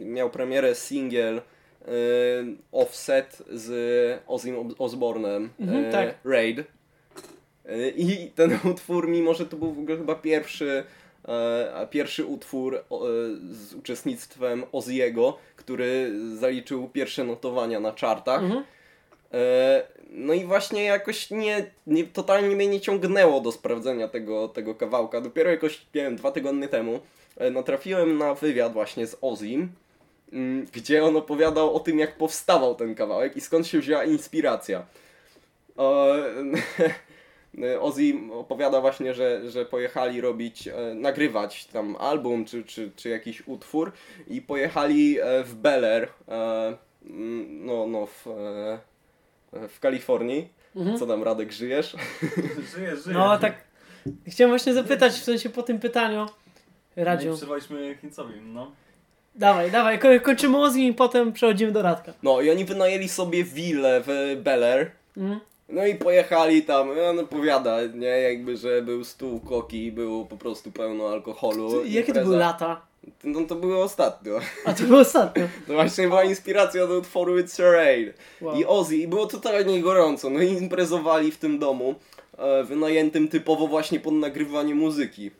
miał premierę singiel Offset z Ozzy Osbournem Mhm, y, tak. Raid. Y, I ten utwór, mimo że to był w ogóle chyba pierwszy, pierwszy utwór z uczestnictwem Ozzy'ego, który zaliczył pierwsze notowania na chartach. Mhm. No i właśnie jakoś nie, nie, totalnie mnie nie ciągnęło do sprawdzenia tego, tego kawałka. Dopiero jakoś, nie wiem, dwa tygodnie temu natrafiłem na wywiad właśnie z Ozim, gdzie on opowiadał o tym, jak powstawał ten kawałek i skąd się wzięła inspiracja. Ozzy opowiada właśnie, że, że pojechali robić, e, nagrywać tam album czy, czy, czy jakiś utwór i pojechali e, w Bel Air, e, mm, no, no w, w Kalifornii. Mhm. Co tam Radek, żyjesz? Żyje, żyje. No tak. Chciałem właśnie zapytać, w sensie po tym pytaniu. Radziu. przywaliśmy Chińcowi, no. Dawaj, dawaj, ko- kończymy Ozzy i potem przechodzimy do Radka. No i oni wynajęli sobie willę w Bel Air. Mhm. No i pojechali tam, on opowiada, nie, jakby, że był stół koki, było po prostu pełno alkoholu. Jakie to były lata? No to było ostatnio. A to było ostatnio. To właśnie była inspiracja do utworu It's Your Raid. Wow. I Ozzy, i było totalnie gorąco, no i imprezowali w tym domu, e, wynajętym typowo właśnie pod nagrywanie muzyki.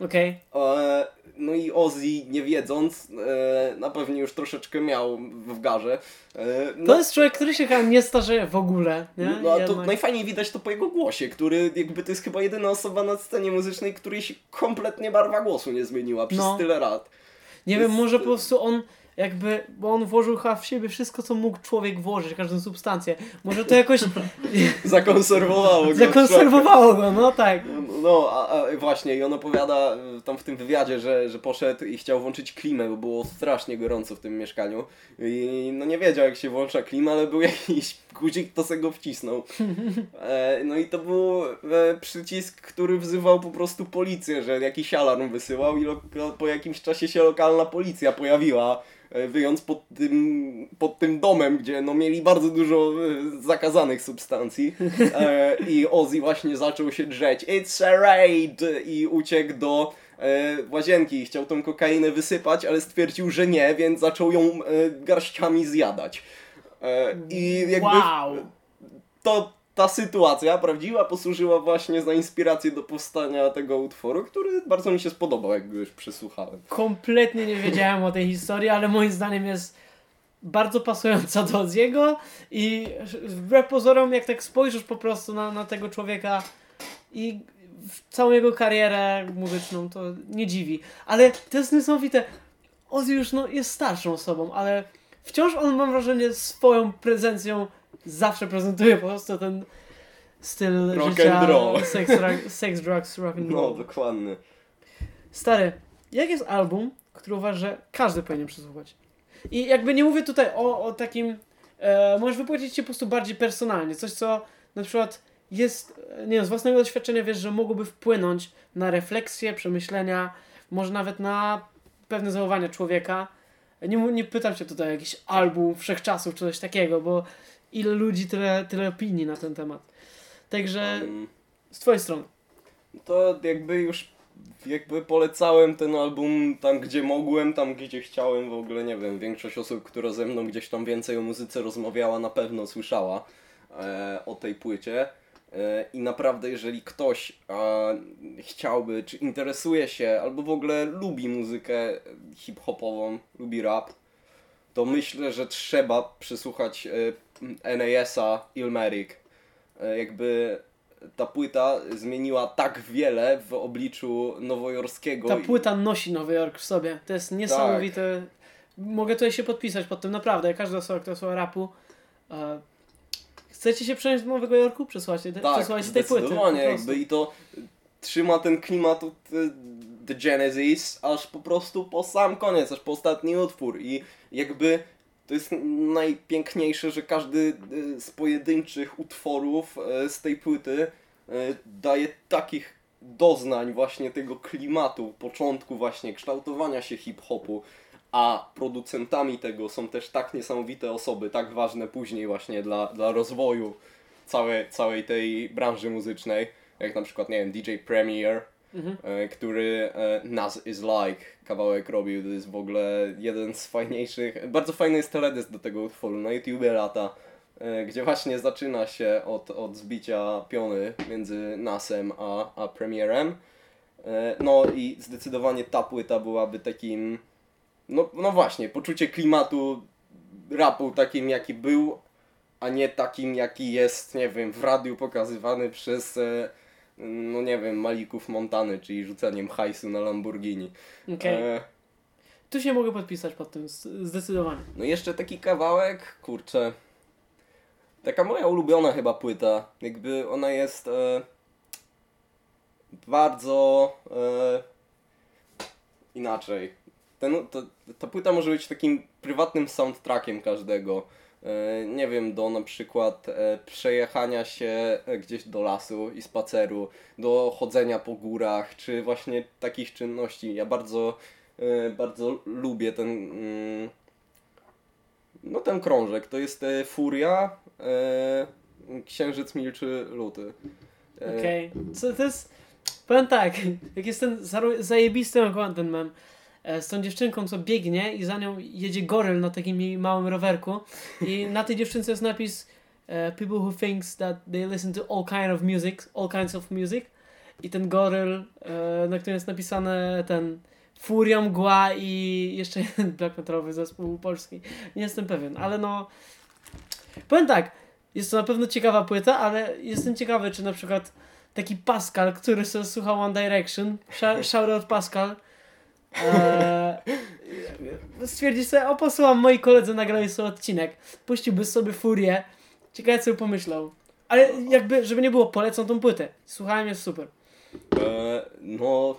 Okej. E, no i Ozzy, nie wiedząc, e, na pewno już troszeczkę miał w garze. E, no, To jest człowiek, który się chyba nie starzeje w ogóle, nie? no, a to najfajniej widać to po jego głosie, który jakby to jest chyba jedyna osoba na scenie muzycznej, której się kompletnie barwa głosu nie zmieniła przez No. tyle lat. Nie wiem, może po prostu on jakby, bo on włożył chyba w siebie wszystko, co mógł człowiek włożyć, każdą substancję. Może to jakoś Zakonserwowało go. zakonserwowało go, no tak. No, a, a właśnie, i on opowiada y, tam w tym wywiadzie, że, że poszedł i chciał włączyć klimę, bo było strasznie gorąco w tym mieszkaniu. I no nie wiedział, jak się włącza klimę, ale był jakiś guzik, to se go wcisnął. E, no i to był e, przycisk, który wzywał po prostu policję, że jakiś alarm wysyłał i po jakimś czasie się lokalna policja pojawiła. E, Wyjąc pod tym, pod tym domem, gdzie no, mieli bardzo dużo e, zakazanych substancji. E, I Ozzy właśnie zaczął się drzeć. It's a raid! I uciekł do łazienki i chciał tą kokainę wysypać, ale stwierdził, że nie, więc zaczął ją garściami zjadać. I jakby Wow! to ta sytuacja prawdziwa posłużyła właśnie za inspirację do powstania tego utworu, który bardzo mi się spodobał, jak go już przesłuchałem. Kompletnie nie wiedziałem o tej historii, ale moim zdaniem jest bardzo pasująca do Oziego i wbrew pozorom, jak tak spojrzysz po prostu na, na tego człowieka i całą jego karierę muzyczną, to nie dziwi. Ale to jest niesamowite. Ozzy już no, jest starszą osobą, ale wciąż on, mam wrażenie, swoją prezencją zawsze prezentuje po prostu ten styl Rock życia and roll. Sex, sex, drugs, rock and No, roll. dokładnie. Stary, jak jest album, który uważasz, że każdy powinien przesłuchać? I jakby nie mówię tutaj o, o takim. E, możesz wypowiedzieć się po prostu bardziej personalnie. Coś, co na przykład jest, nie wiem, z własnego doświadczenia wiesz, że mogłoby wpłynąć na refleksję, przemyślenia, może nawet na pewne zachowania człowieka. Nie, nie pytam cię tutaj o jakiś album wszechczasów czy coś takiego, bo ile ludzi, tyle, tyle opinii na ten temat. Także Um, z twojej strony. to jakby już jakby polecałem ten album tam, gdzie mogłem, tam, gdzie chciałem. W ogóle nie wiem, większość osób, która ze mną gdzieś tam więcej o muzyce rozmawiała, na pewno słyszała e, o tej płycie. E, I naprawdę, jeżeli ktoś e, chciałby, czy interesuje się, albo w ogóle lubi muzykę hip-hopową, lubi rap, to myślę, że trzeba przysłuchać e, NAS-a Ilmatic. E, jakby ta płyta zmieniła tak wiele w obliczu nowojorskiego. Ta płyta nosi Nowy Jork w sobie. To jest niesamowite. Mogę tutaj się podpisać pod tym, naprawdę. Każda osoba, która słucha rapu. E, chcecie się przenieść do Nowego Jorku? Przesłuchajcie, Tak, przesłuchajcie tej płyty. zdecydowanie, jakby i to trzyma ten klimat od e, The Genesis aż po prostu po sam koniec, aż po ostatni utwór i jakby to jest najpiękniejsze, że każdy e, z pojedynczych utworów e, z tej płyty e, daje takich doznań właśnie tego klimatu, początku właśnie kształtowania się hip-hopu, a producentami tego są też tak niesamowite osoby, tak ważne później właśnie dla, dla rozwoju całej, całej tej branży muzycznej, jak na przykład, nie wiem, DJ Premier, Mhm. e, który e, Nas Is Like kawałek robił, to jest w ogóle jeden z fajniejszych, bardzo fajny jest teledysk do tego utworu, na YouTubie lata, e, gdzie właśnie zaczyna się od, od zbicia piony między Nasem a, a Premierem. No i zdecydowanie ta płyta byłaby takim, no, no właśnie, poczucie klimatu rapu takim jaki był, a nie takim jaki jest, nie wiem, w radiu pokazywany przez, no nie wiem, Malików Montany, czyli rzucaniem hajsu na Lamborghini. Okej. E, Tu się mogę podpisać pod tym, zdecydowanie. No jeszcze taki kawałek, kurczę. Taka moja ulubiona chyba płyta. Jakby ona jest e, bardzo e, inaczej. Ten, to, ta płyta może być takim prywatnym soundtrackiem każdego. E, nie wiem, do na przykład e, przejechania się e, gdzieś do lasu i spaceru, do chodzenia po górach, czy właśnie takich czynności. Ja bardzo, bardzo lubię ten. Mm, no ten krążek. To jest Furia, Księżyc milczy luty. Okej. Co to jest... Powiem tak, jak jest ten zajebisty mam ten mem z tą dziewczynką, co biegnie i za nią jedzie goryl na takim małym rowerku i na tej dziewczynce jest napis e, People who thinks that they listen to all kind of music, all kinds of music i ten goryl, e, na którym jest napisane ten Furia, Mgła i jeszcze jeden black metalowy zespół polski. Nie jestem pewien, ale no powiem tak, jest to na pewno ciekawa płyta, ale jestem ciekawy, czy na przykład taki Pascal, który sobie słuchał One Direction, shoutout Pascal, eee, stwierdzi sobie, o posłucham, moi koledzy nagrali sobie odcinek, puściłby sobie Furię, ciekawe co by pomyślał. Ale jakby, żeby nie było, polecą tą płytę. Słuchałem, jest super. E, no,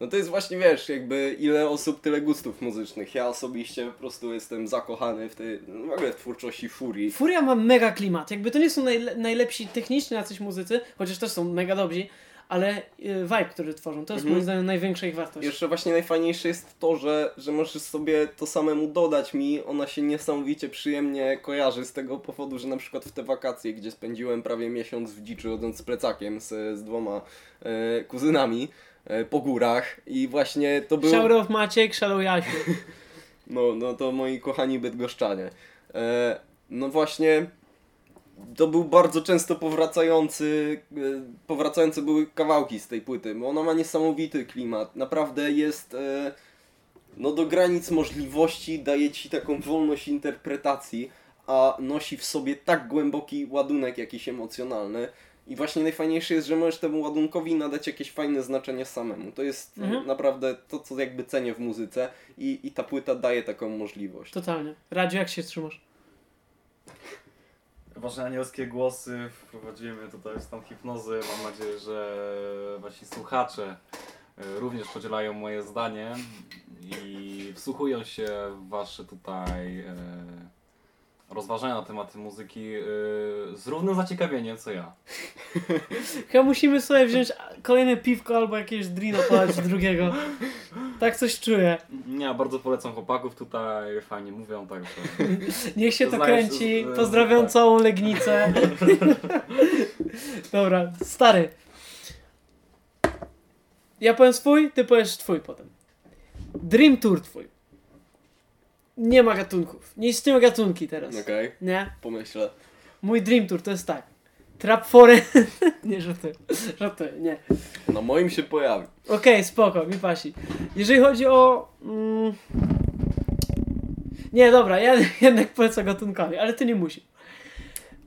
no to jest właśnie, wiesz, jakby ile osób, tyle gustów muzycznych. Ja osobiście po prostu jestem zakochany w tej, no w ogóle w twórczości Furii. Furia ma mega klimat. Jakby to nie są najle najlepsi technicznie jacyś muzycy, chociaż też są mega dobrzy, ale y, vibe, który tworzą, to jest Mhm. moim zdaniem największa ich wartość. Jeszcze właśnie najfajniejsze jest to, że, że możesz sobie to samemu dodać mi. Ona się niesamowicie przyjemnie kojarzy z tego powodu, że na przykład w te wakacje, gdzie spędziłem prawie miesiąc w dziczy chodząc z plecakiem z, z dwoma e, kuzynami e, po górach i właśnie to był... Shout out Maciek, Shadow Jasiu. No, no to moi kochani bydgoszczanie. E, no właśnie, to był bardzo często powracający, e, powracające były kawałki z tej płyty, bo ona ma niesamowity klimat. Naprawdę jest, e, no do granic możliwości, daje ci taką wolność interpretacji, a nosi w sobie tak głęboki ładunek jakiś emocjonalny. I właśnie najfajniejsze jest, że możesz temu ładunkowi nadać jakieś fajne znaczenie samemu. To jest e, Mhm. naprawdę to, co jakby cenię w muzyce i, i ta płyta daje taką możliwość. Totalnie. Radziu, jak się trzymasz? Wasze anielskie głosy wprowadziły mnie tutaj w stan hipnozy. Mam nadzieję, że wasi słuchacze e, również podzielają moje zdanie i wsłuchują się w wasze tutaj e, rozważania na tematy muzyki e, z równym zaciekawieniem co ja. Chyba musimy sobie wziąć kolejne piwko albo jakieś drino podać drugiego. Tak coś czuję. Nie, bardzo polecam chłopaków tutaj, fajnie mówią, także... Niech się to kręci. z- Pozdrawiam tak. całą Legnicę. Dobra, stary. Ja powiem swój, ty powiesz twój potem. Dream Tour twój. Nie ma gatunków. Nie istnieją gatunki teraz. Okej, Nie? pomyślę. Mój Dream Tour to jest tak. Trap Forest. nie, żartuję. Żartuję, nie. Na moim się pojawi. Okej, spoko, mi pasi. Jeżeli chodzi o... Mm, nie, dobra, ja jednak polecę gatunkowi, ale ty nie musisz.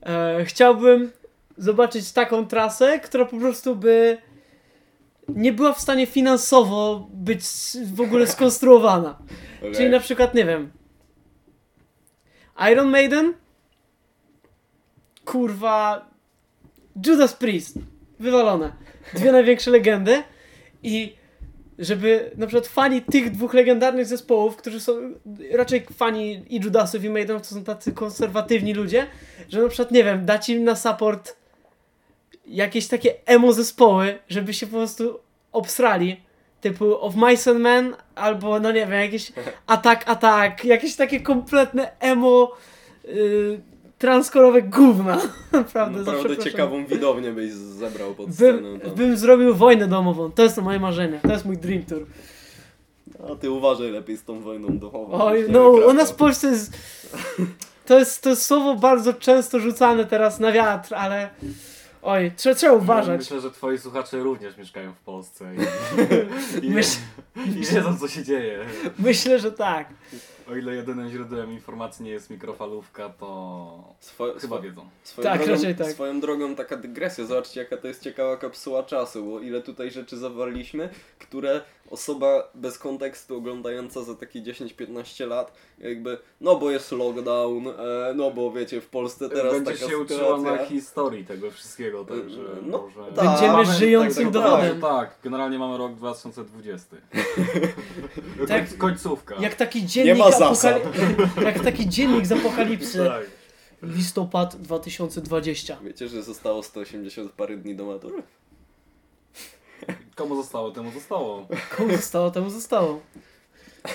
E, chciałbym zobaczyć taką trasę, która po prostu by nie była w stanie finansowo być w ogóle skonstruowana. Okej. Czyli na przykład, nie wiem, Iron Maiden, kurwa, Judas Priest, wywalone. Dwie największe legendy i żeby na przykład fani tych dwóch legendarnych zespołów, którzy są raczej fani i Judasów i Maidenów, to są tacy konserwatywni ludzie, że na przykład, nie wiem, dać im na support jakieś takie emo zespoły, żeby się po prostu obsrali, typu Of Mice and Men, albo no nie wiem, jakieś Attack Attack, jakieś takie kompletne emo yy, transkorowe gówna, naprawdę. Naprawdę ciekawą widownię byś zebrał pod Bym, sceną. Tam. bym zrobił wojnę domową. To jest to moje marzenie. To jest mój dream tour. A ty uważaj lepiej z tą wojną domową. Oj, no u nas w Polsce jest... To jest, to jest słowo bardzo często rzucane teraz na wiatr, ale... Oj, trzeba, trzeba uważać. Myślę, że twoi słuchacze również mieszkają w Polsce i, i, Myśl- i wiedzą co się dzieje. Myślę, że tak. O ile jedynym źródłem informacji nie jest mikrofalówka, to Swo- chyba wiedzą. Swoją Tak, drogą, raczej tak. Swoją drogą taka dygresja, zobaczcie jaka to jest ciekawa kapsuła czasu, bo ile tutaj rzeczy zawarliśmy, które osoba bez kontekstu oglądająca za takie 10-15 lat, jakby, no bo jest lockdown, e, no bo wiecie, w Polsce teraz Będzie taka się uczyła sytuacja. na historii tego wszystkiego, także No, może... tak. Będziemy Mamy- żyjącym tak, tak, dowodem. Tak, tak, generalnie mamy rok 2020. Tak. tak. Końcówka. Jak taki dziennik apokali- Jak taki dziennik z apokalipsy. Tak. Listopad 2020. Wiecie, że zostało 180 parę dni do matury? Komu zostało, temu zostało. Komu zostało, temu zostało.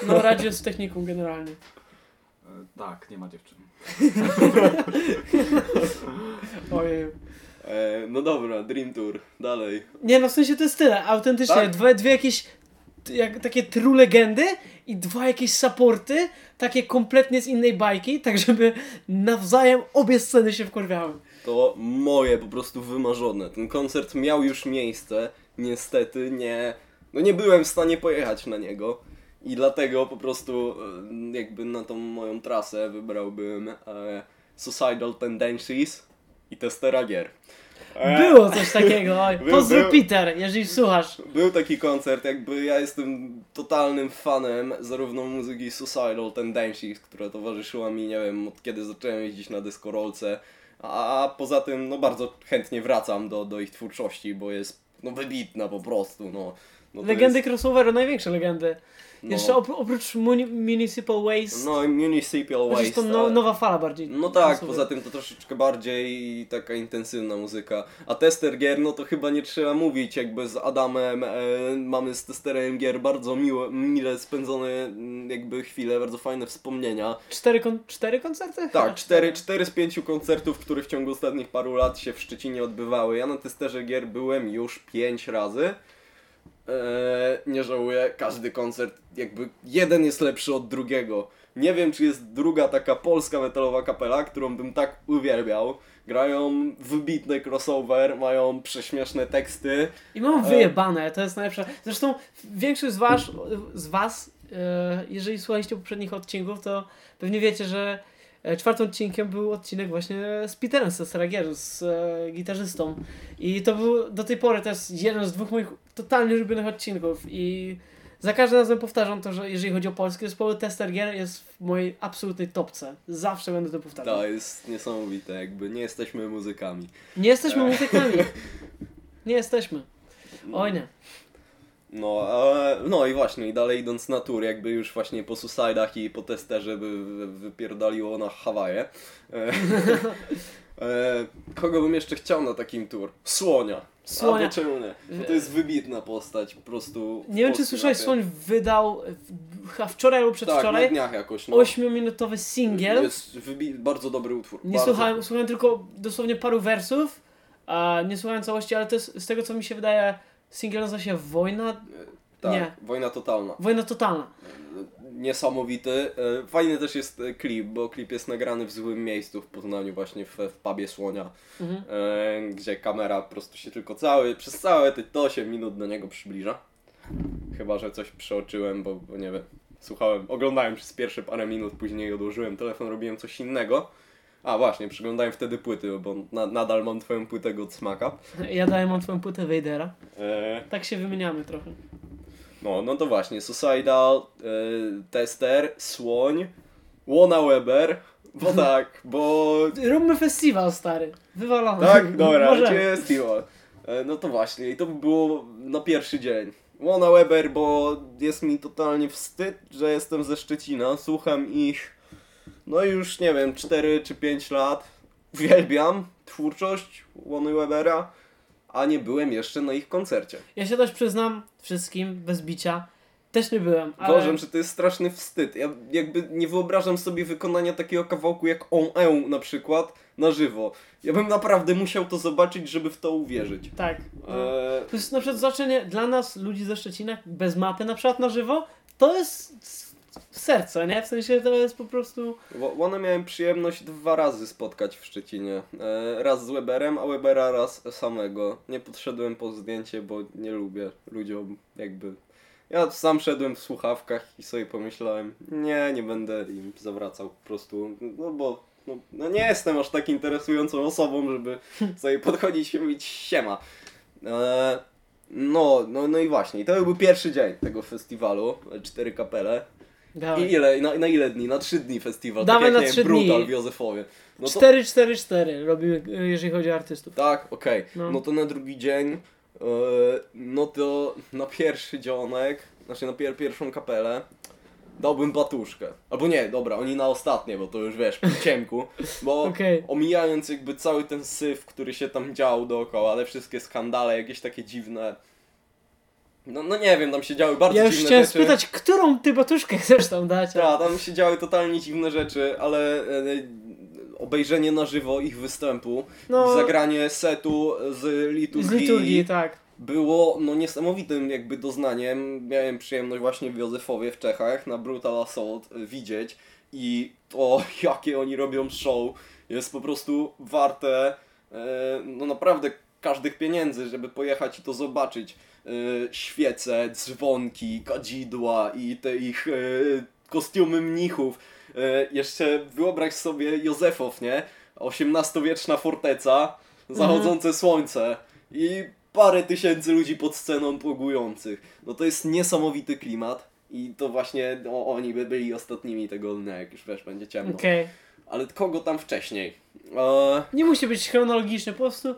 No, radzie z techniką generalnie. E, Tak, nie ma dziewczyn. Ojej. E, no dobra, Dream Tour, dalej. Nie, no w sensie to jest tyle. Autentycznie. Tak? Dwie, dwie jakieś jak, takie true legendy i dwa jakieś supporty, takie kompletnie z innej bajki, tak żeby nawzajem obie sceny się wkurwiały. To moje po prostu wymarzone. Ten koncert miał już miejsce, niestety nie, no nie byłem w stanie pojechać na niego i dlatego po prostu jakby na tą moją trasę wybrałbym e, Suicidal Tendencies i Testera Gier. E, Było coś takiego. Pozdrów. Peter, jeżeli słuchasz. Był taki koncert, jakby ja jestem totalnym fanem zarówno muzyki Suicidal Tendencies, która towarzyszyła mi, nie wiem, od kiedy zacząłem jeździć na deskorolce, a poza tym, no bardzo chętnie wracam do, do ich twórczości, bo jest no wybitna po prostu, no. no Legendy jest, crossoveru, największe legendy. No, Jeszcze op oprócz Muni Municipal Waste, No i Municipal chociaż Waste. to no, nowa fala bardziej. No tak, crossover. poza tym to troszeczkę bardziej taka intensywna muzyka. A tester gier, no to chyba nie trzeba mówić, jakby z Adamem e, mamy z testerem gier bardzo miłe, mile spędzone mm, jakby chwile, bardzo fajne wspomnienia. Cztery, kon cztery koncerty? Tak, cztery, cztery z pięciu koncertów, które w ciągu ostatnich paru lat się w Szczecinie odbywały. Ja na testerze gier byłem już pięć razy. Eee, nie żałuję, każdy koncert, jakby jeden jest lepszy od drugiego. Nie wiem, czy jest druga taka polska metalowa kapela, którą bym tak uwielbiał. Grają wybitny crossover, mają prześmieszne teksty. I mam wyjebane, to jest najlepsze. Zresztą większość z was, z was e, jeżeli słuchaliście poprzednich odcinków, to pewnie wiecie, że czwartym odcinkiem był odcinek właśnie z Peterem z Saragier, z e, gitarzystą. I to był do tej pory jest jeden z dwóch moich totalnie ulubionych odcinków i za każdym razem powtarzam to, że jeżeli chodzi o polskie zespoły, Tester Gier jest w mojej absolutnej topce. Zawsze będę to powtarzał. To jest niesamowite, jakby nie jesteśmy muzykami. Nie jesteśmy muzykami. Nie jesteśmy. Oj nie. No, e, no i właśnie, i dalej idąc na tour, jakby już właśnie po Suicidach i po testerze by wy- wypierdaliło na Hawaje. E, e, kogo bym jeszcze chciał na takim tour? Słonia. Słonia. A czemu nie? Bo to jest wybitna postać, po prostu. Nie wiem, czy słyszałeś. Słoń wydał w- chyba wczoraj albo Tak, na przedwczoraj dniach jakoś. No. 8-minutowy singiel. Jest wybi- bardzo dobry utwór. Nie bardzo. słuchałem, słuchałem tylko dosłownie paru wersów, a nie słuchałem całości, ale to jest, z tego co mi się wydaje, singiel nazywa się Wojna, Tak, nie. wojna totalna. Wojna Totalna. Niesamowity. E, Fajny też jest e, klip, bo klip jest nagrany w złym miejscu w Poznaniu, właśnie w, w pubie Słonia. Mhm. e, gdzie kamera po prostu się tylko cały, przez całe te 8 minut do niego przybliża. Chyba, że coś przeoczyłem, bo, bo nie wiem, słuchałem, oglądałem przez pierwsze parę minut, później odłożyłem telefon, robiłem coś innego. A właśnie, przeglądałem wtedy płyty, bo na, nadal mam twoją płytę od smaka. Ja daję mam twoją płytę Vadera. E, Tak się wymieniamy trochę. no, no to właśnie, Suicidal, e, Tester, Słoń, Łona Weber, bo tak, bo Róbmy festiwal, stary. Wywalony. Tak, dobra, gdzie jest Timo? E, No to właśnie, i to by było na pierwszy dzień. Łona Weber, bo jest mi totalnie wstyd, że jestem ze Szczecina, słucham ich, no już nie wiem, 4 czy 5 lat. Uwielbiam twórczość Łony Webera, a nie byłem jeszcze na ich koncercie. Ja się też przyznam wszystkim, bez bicia, też nie byłem, ale... Uważam, że to jest straszny wstyd. Ja jakby nie wyobrażam sobie wykonania takiego kawałku jak On E na przykład na żywo. Ja bym naprawdę musiał to zobaczyć, żeby w to uwierzyć. Tak. Eee, To jest na przykład znaczenie dla nas, ludzi ze Szczecina, bez mapy na przykład na żywo, to jest s- serce, nie? W sensie to jest po prostu... Łona miałem przyjemność dwa razy spotkać w Szczecinie. E, raz z Weberem, a Webera raz samego. Nie podszedłem po zdjęcie, bo nie lubię ludziom jakby... Ja sam szedłem w słuchawkach i sobie pomyślałem, nie, nie będę im zawracał po prostu, no bo no, no nie jestem aż tak interesującą osobą, żeby sobie podchodzić i mówić siema. E, no, no, no i właśnie, i to był pierwszy dzień tego festiwalu, cztery kapele. Dawaj. I ile? Na, na ile dni? Na trzy dni festiwal. Dawaj tak na jak, nie trzy wiem, Brutal dni. w Józefowie. No to, 4-4-4 robimy, y, jeżeli chodzi o artystów. Tak, okej. No. No. to na drugi dzień, e, no to na pierwszy dzionek, znaczy na pier pierwszą kapelę, dałbym batuszkę. Albo nie, dobra, oni na ostatnie, bo to już wiesz, po ciemku. Bo Okej. omijając jakby cały ten syf, który się tam działo dookoła, ale wszystkie skandale, jakieś takie dziwne... No, no nie wiem, tam się działy bardzo Ja już dziwne chciałem rzeczy. spytać, którą ty batuszkę chcesz tam dać? Tak, tam się działy totalnie dziwne rzeczy, ale e, obejrzenie na żywo ich występu No. i zagranie setu z liturgii, Z liturgii, tak. było no niesamowitym jakby doznaniem. Miałem przyjemność właśnie w Józefowie w Czechach na Brutal Assault e, widzieć i to jakie oni robią show jest po prostu warte e, no naprawdę każdych pieniędzy, żeby pojechać i to zobaczyć. E, Świece, dzwonki, kadzidła i te ich e, kostiumy mnichów. E, Jeszcze wyobraź sobie Józefow, nie? XVIII-wieczna forteca, zachodzące słońce i parę tysięcy ludzi pod sceną płogujących. No to jest niesamowity klimat i to właśnie no, oni by byli ostatnimi tego dnia, jak już wiesz, będzie ciemno. Okej. Ale kogo tam wcześniej? E, Nie musi być chronologicznie, po prostu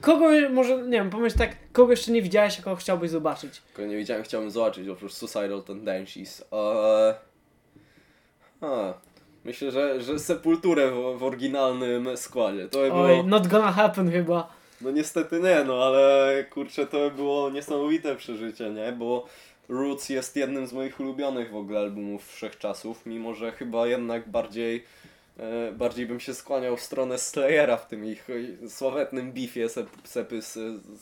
kogo może, nie wiem, pomyśl tak, kogo jeszcze nie widziałeś, a kogo chciałbyś zobaczyć? Kogo nie widziałem, chciałbym zobaczyć oprócz Suicidal Tendencies. Eee... A, myślę, że, że Sepulturę w, w oryginalnym składzie. To by było... Oj, not gonna happen chyba. No niestety nie, no ale kurczę, to by było niesamowite przeżycie, nie? Bo Roots jest jednym z moich ulubionych w ogóle albumów wszechczasów, mimo że chyba jednak bardziej, bardziej bym się skłaniał w stronę Slayera w tym ich e, sławetnym beefie sep, sepy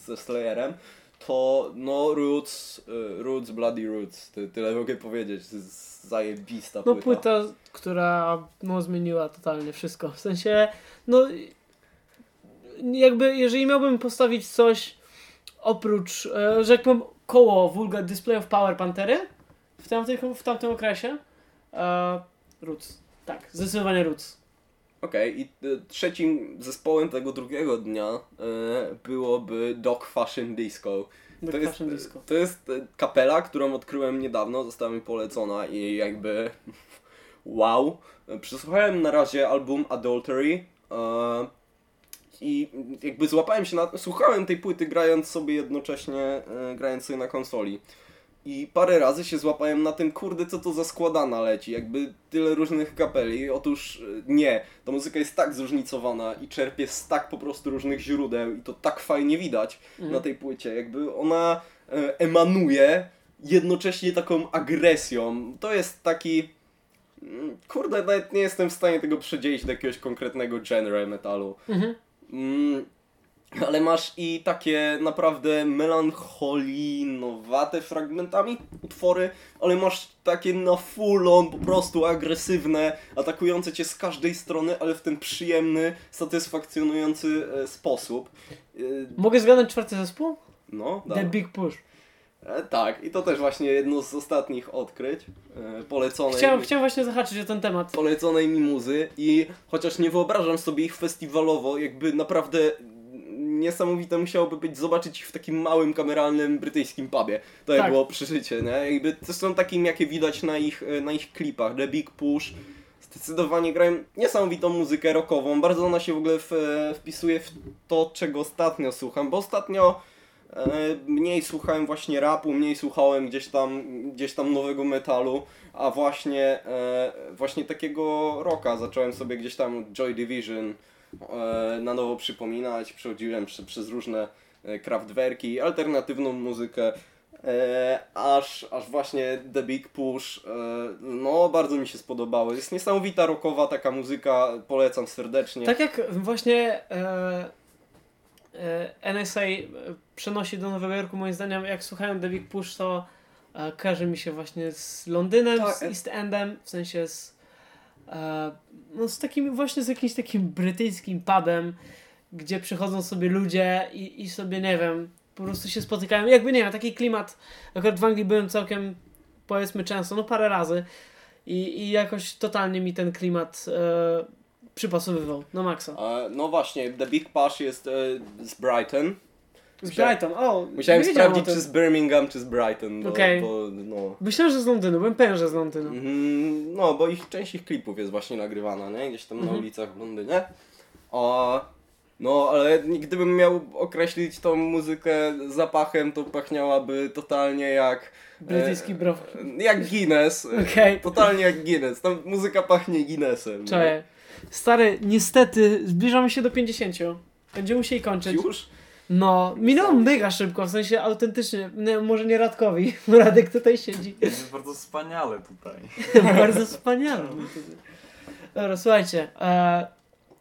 ze Slayerem. To no Roots, e, Roots, Bloody Roots, ty, tyle mogę powiedzieć, zajebista No płyta. płyta, która no, zmieniła totalnie wszystko. W sensie, no jakby jeżeli miałbym postawić coś oprócz, e, powiem, koło Vulgar Display of Power Pantery w tamtym, w tamtym okresie, e, Roots. Tak, zdecydowanie Roots. Okej, i y, trzecim zespołem tego drugiego dnia e, byłoby Dog Fashion Disco. To jest, Fashion Disco. to jest e, kapela, którą odkryłem niedawno, została mi polecona i jakby wow. Przesłuchałem na razie album Adultery e, i jakby złapałem się na... Słuchałem tej płyty grając sobie jednocześnie, e, grając sobie na konsoli. I parę razy się złapałem na tym, kurde, co to za składana leci, jakby tyle różnych kapeli. Otóż e, nie, ta muzyka jest tak zróżnicowana i czerpie z tak po prostu różnych źródeł i to tak fajnie widać Mhm. na tej płycie. Jakby ona e, emanuje jednocześnie taką agresją. To jest taki... mm, Kurde, nawet nie jestem w stanie tego przedzielić do jakiegoś konkretnego genre metalu. Mhm. Ale masz i takie naprawdę melancholinowate fragmentami utwory, ale masz takie na full on, po prostu agresywne, atakujące cię z każdej strony, ale w ten przyjemny, satysfakcjonujący e, sposób. E, Mogę zgadnąć czwarty zespół? No, The dawaj. Big Push. E, tak, i to też właśnie jedno z ostatnich odkryć e, poleconej. Chciałem, chciałem właśnie zahaczyć o ten temat. poleconej mi muzy i chociaż nie wyobrażam sobie ich festiwalowo, jakby naprawdę niesamowite musiałoby być zobaczyć ich w takim małym, kameralnym brytyjskim pubie. To Tak. tak. było przeżycie, nie? Jakby to są takim, jakie widać na ich, e, na ich klipach. The Big Push zdecydowanie grają niesamowitą muzykę rockową. Bardzo ona się w ogóle w, e, wpisuje w to, czego ostatnio słucham, bo ostatnio e, mniej słuchałem właśnie rapu, mniej słuchałem gdzieś tam, gdzieś tam nowego metalu, a właśnie, e, właśnie takiego rocka zacząłem sobie gdzieś tam Joy Division na nowo przypominać, przechodziłem prze, przez różne e, kraftwerki, alternatywną muzykę, e, aż, aż właśnie The Big Push, e, no bardzo mi się spodobały. Jest niesamowita rockowa taka muzyka, polecam serdecznie. Tak jak właśnie e, e, NSA e, przenosi do Nowego Jorku, moim zdaniem, jak słuchałem The Big Push, to e, kojarzy mi się właśnie z Londynem, Tak, z e- East Endem, w sensie z, e, no z takim właśnie z jakimś takim brytyjskim pubem, gdzie przychodzą sobie ludzie i, i sobie, nie wiem, po prostu się spotykają. Jakby, nie wiem, taki klimat, akurat w Anglii byłem całkiem, powiedzmy często, no parę razy i, i jakoś totalnie mi ten klimat e, przypasowywał, na maksa. E, no właśnie, The Big Push jest e, z Brighton. Z Musiałem- Brighton, o! Musiałem sprawdzić, czy z Birmingham, czy z Brighton. Bo, Okej. bo, no. Myślałem, że z Londynu, byłem pewien, że z Londynu. Mhm, No, bo ich, część ich klipów jest właśnie nagrywana, nie? Gdzieś tam na Mhm. ulicach w Londynie. A, no, ale gdybym miał określić tą muzykę zapachem, to pachniałaby totalnie jak... Brytyjski e, brow. Jak Guinness. Okej. Totalnie jak Guinness. Tam muzyka pachnie Guinnessem. Czaję. Stary, niestety, zbliżamy się do 50. Będziemy musieli kończyć. Już? No, minęło mega szybko, w sensie autentycznie, nie, może nie Radkowi, Radek tutaj siedzi. Jest bardzo wspaniale tutaj. Bardzo wspaniale. Dobra, słuchajcie, e,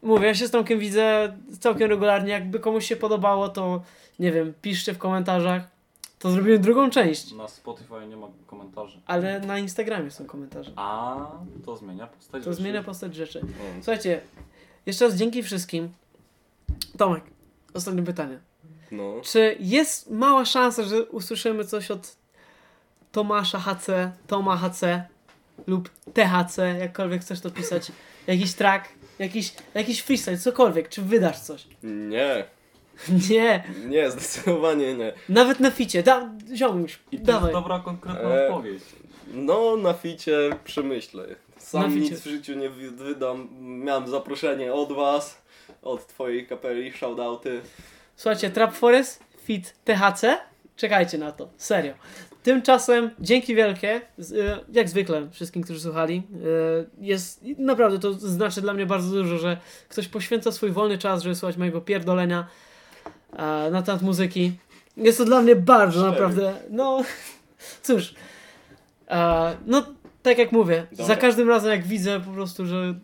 mówię, ja się z Tomkiem widzę całkiem regularnie, jakby komuś się podobało, to nie wiem, piszcie w komentarzach, to zrobimy drugą część, Na Spotify nie ma komentarzy. ale na Instagramie są komentarze. A to zmienia postać To rzeczy. zmienia postać rzeczy. Słuchajcie, jeszcze raz dzięki wszystkim. Tomek, ostatnie pytanie. No. Czy jest mała szansa, że usłyszymy coś od Tomasza HC, Toma HC lub THC, jakkolwiek chcesz to pisać? Jakiś track, jakiś, jakiś freestyle, cokolwiek, czy wydasz coś? Nie. Nie, Nie, zdecydowanie nie. nawet na ficie, da, ziomuś, I to dawaj. jest dobra, konkretna E, odpowiedź. No, na ficie przemyślę. Sam Na ficie. nic w życiu nie wy- wydam. Miałem zaproszenie od was, od twojej kapeli, shoutouty. Słuchajcie, Trap Forest fit THC. Czekajcie na to, serio. Tymczasem dzięki wielkie, e, jak zwykle wszystkim, którzy słuchali. E, Jest naprawdę to znaczy dla mnie bardzo dużo, że ktoś poświęca swój wolny czas, żeby słuchać mojego pierdolenia e, na temat muzyki. Jest to dla mnie bardzo naprawdę, no cóż. No tak jak mówię, Dobra. za każdym razem jak widzę po prostu, że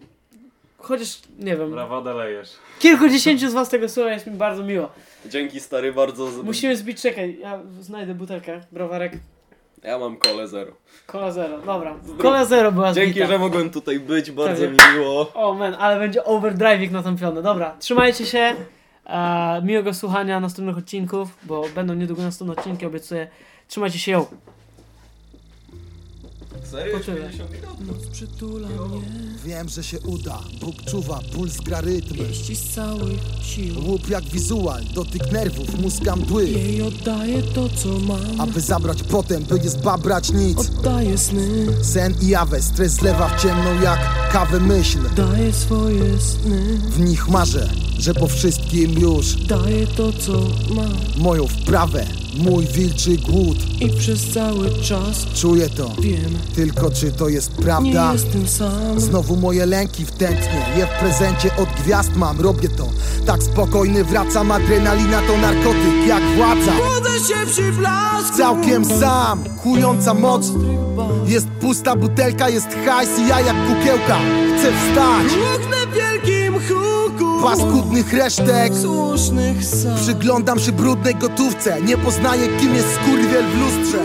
chociaż nie wiem, Brawadę lejesz. kilkudziesięciu z was tego słucha, jest mi bardzo miło. Dzięki stary, bardzo... z- Musimy zbić, czekaj, ja znajdę butelkę, browarek. Ja mam kole zero. Kola zero, dobra. Kola zero była Dzięki, zbita. że mogłem tutaj być, bardzo mi miło. O man, ale będzie overdriving natąpiony. Dobra, trzymajcie się. E, miłego słuchania następnych odcinków, bo będą niedługo następne odcinki, obiecuję. Trzymajcie się, yo. Serio? Poczekaj. 50 minut? Noc przytula mnie, Wiem, że się uda, Bóg czuwa, puls gra rytmy pieści z całych sił. Łup jak wizual, dotyk nerwów, mózga mdły Jej oddaję to, co mam, Aby zabrać potem, by nie zbabrać nic. Oddaję sny, Sen i jawę, stres zlewa w ciemną jak kawę myśl. Daję swoje sny, W nich marzę, że po wszystkim już. Daję to, co mam. Moją wprawę, mój wilczy głód. I przez cały czas Czuję to, wiem, tylko czy to jest nie prawda? jestem sam. Znowu moje lęki w tętnie Je w prezencie od gwiazd mam, robię to. Tak spokojny wracam, adrenalina to narkotyk Jak władza. Budzę się przy blasku. Całkiem sam, kująca moc. Jest pusta butelka, jest hajs i ja jak kukiełka Chcę wstać, Łuknę wielkim huku. Paskudnych resztek. Słusznych sam. Przyglądam się brudnej gotówce. Nie poznaję kim jest skurwiel w lustrze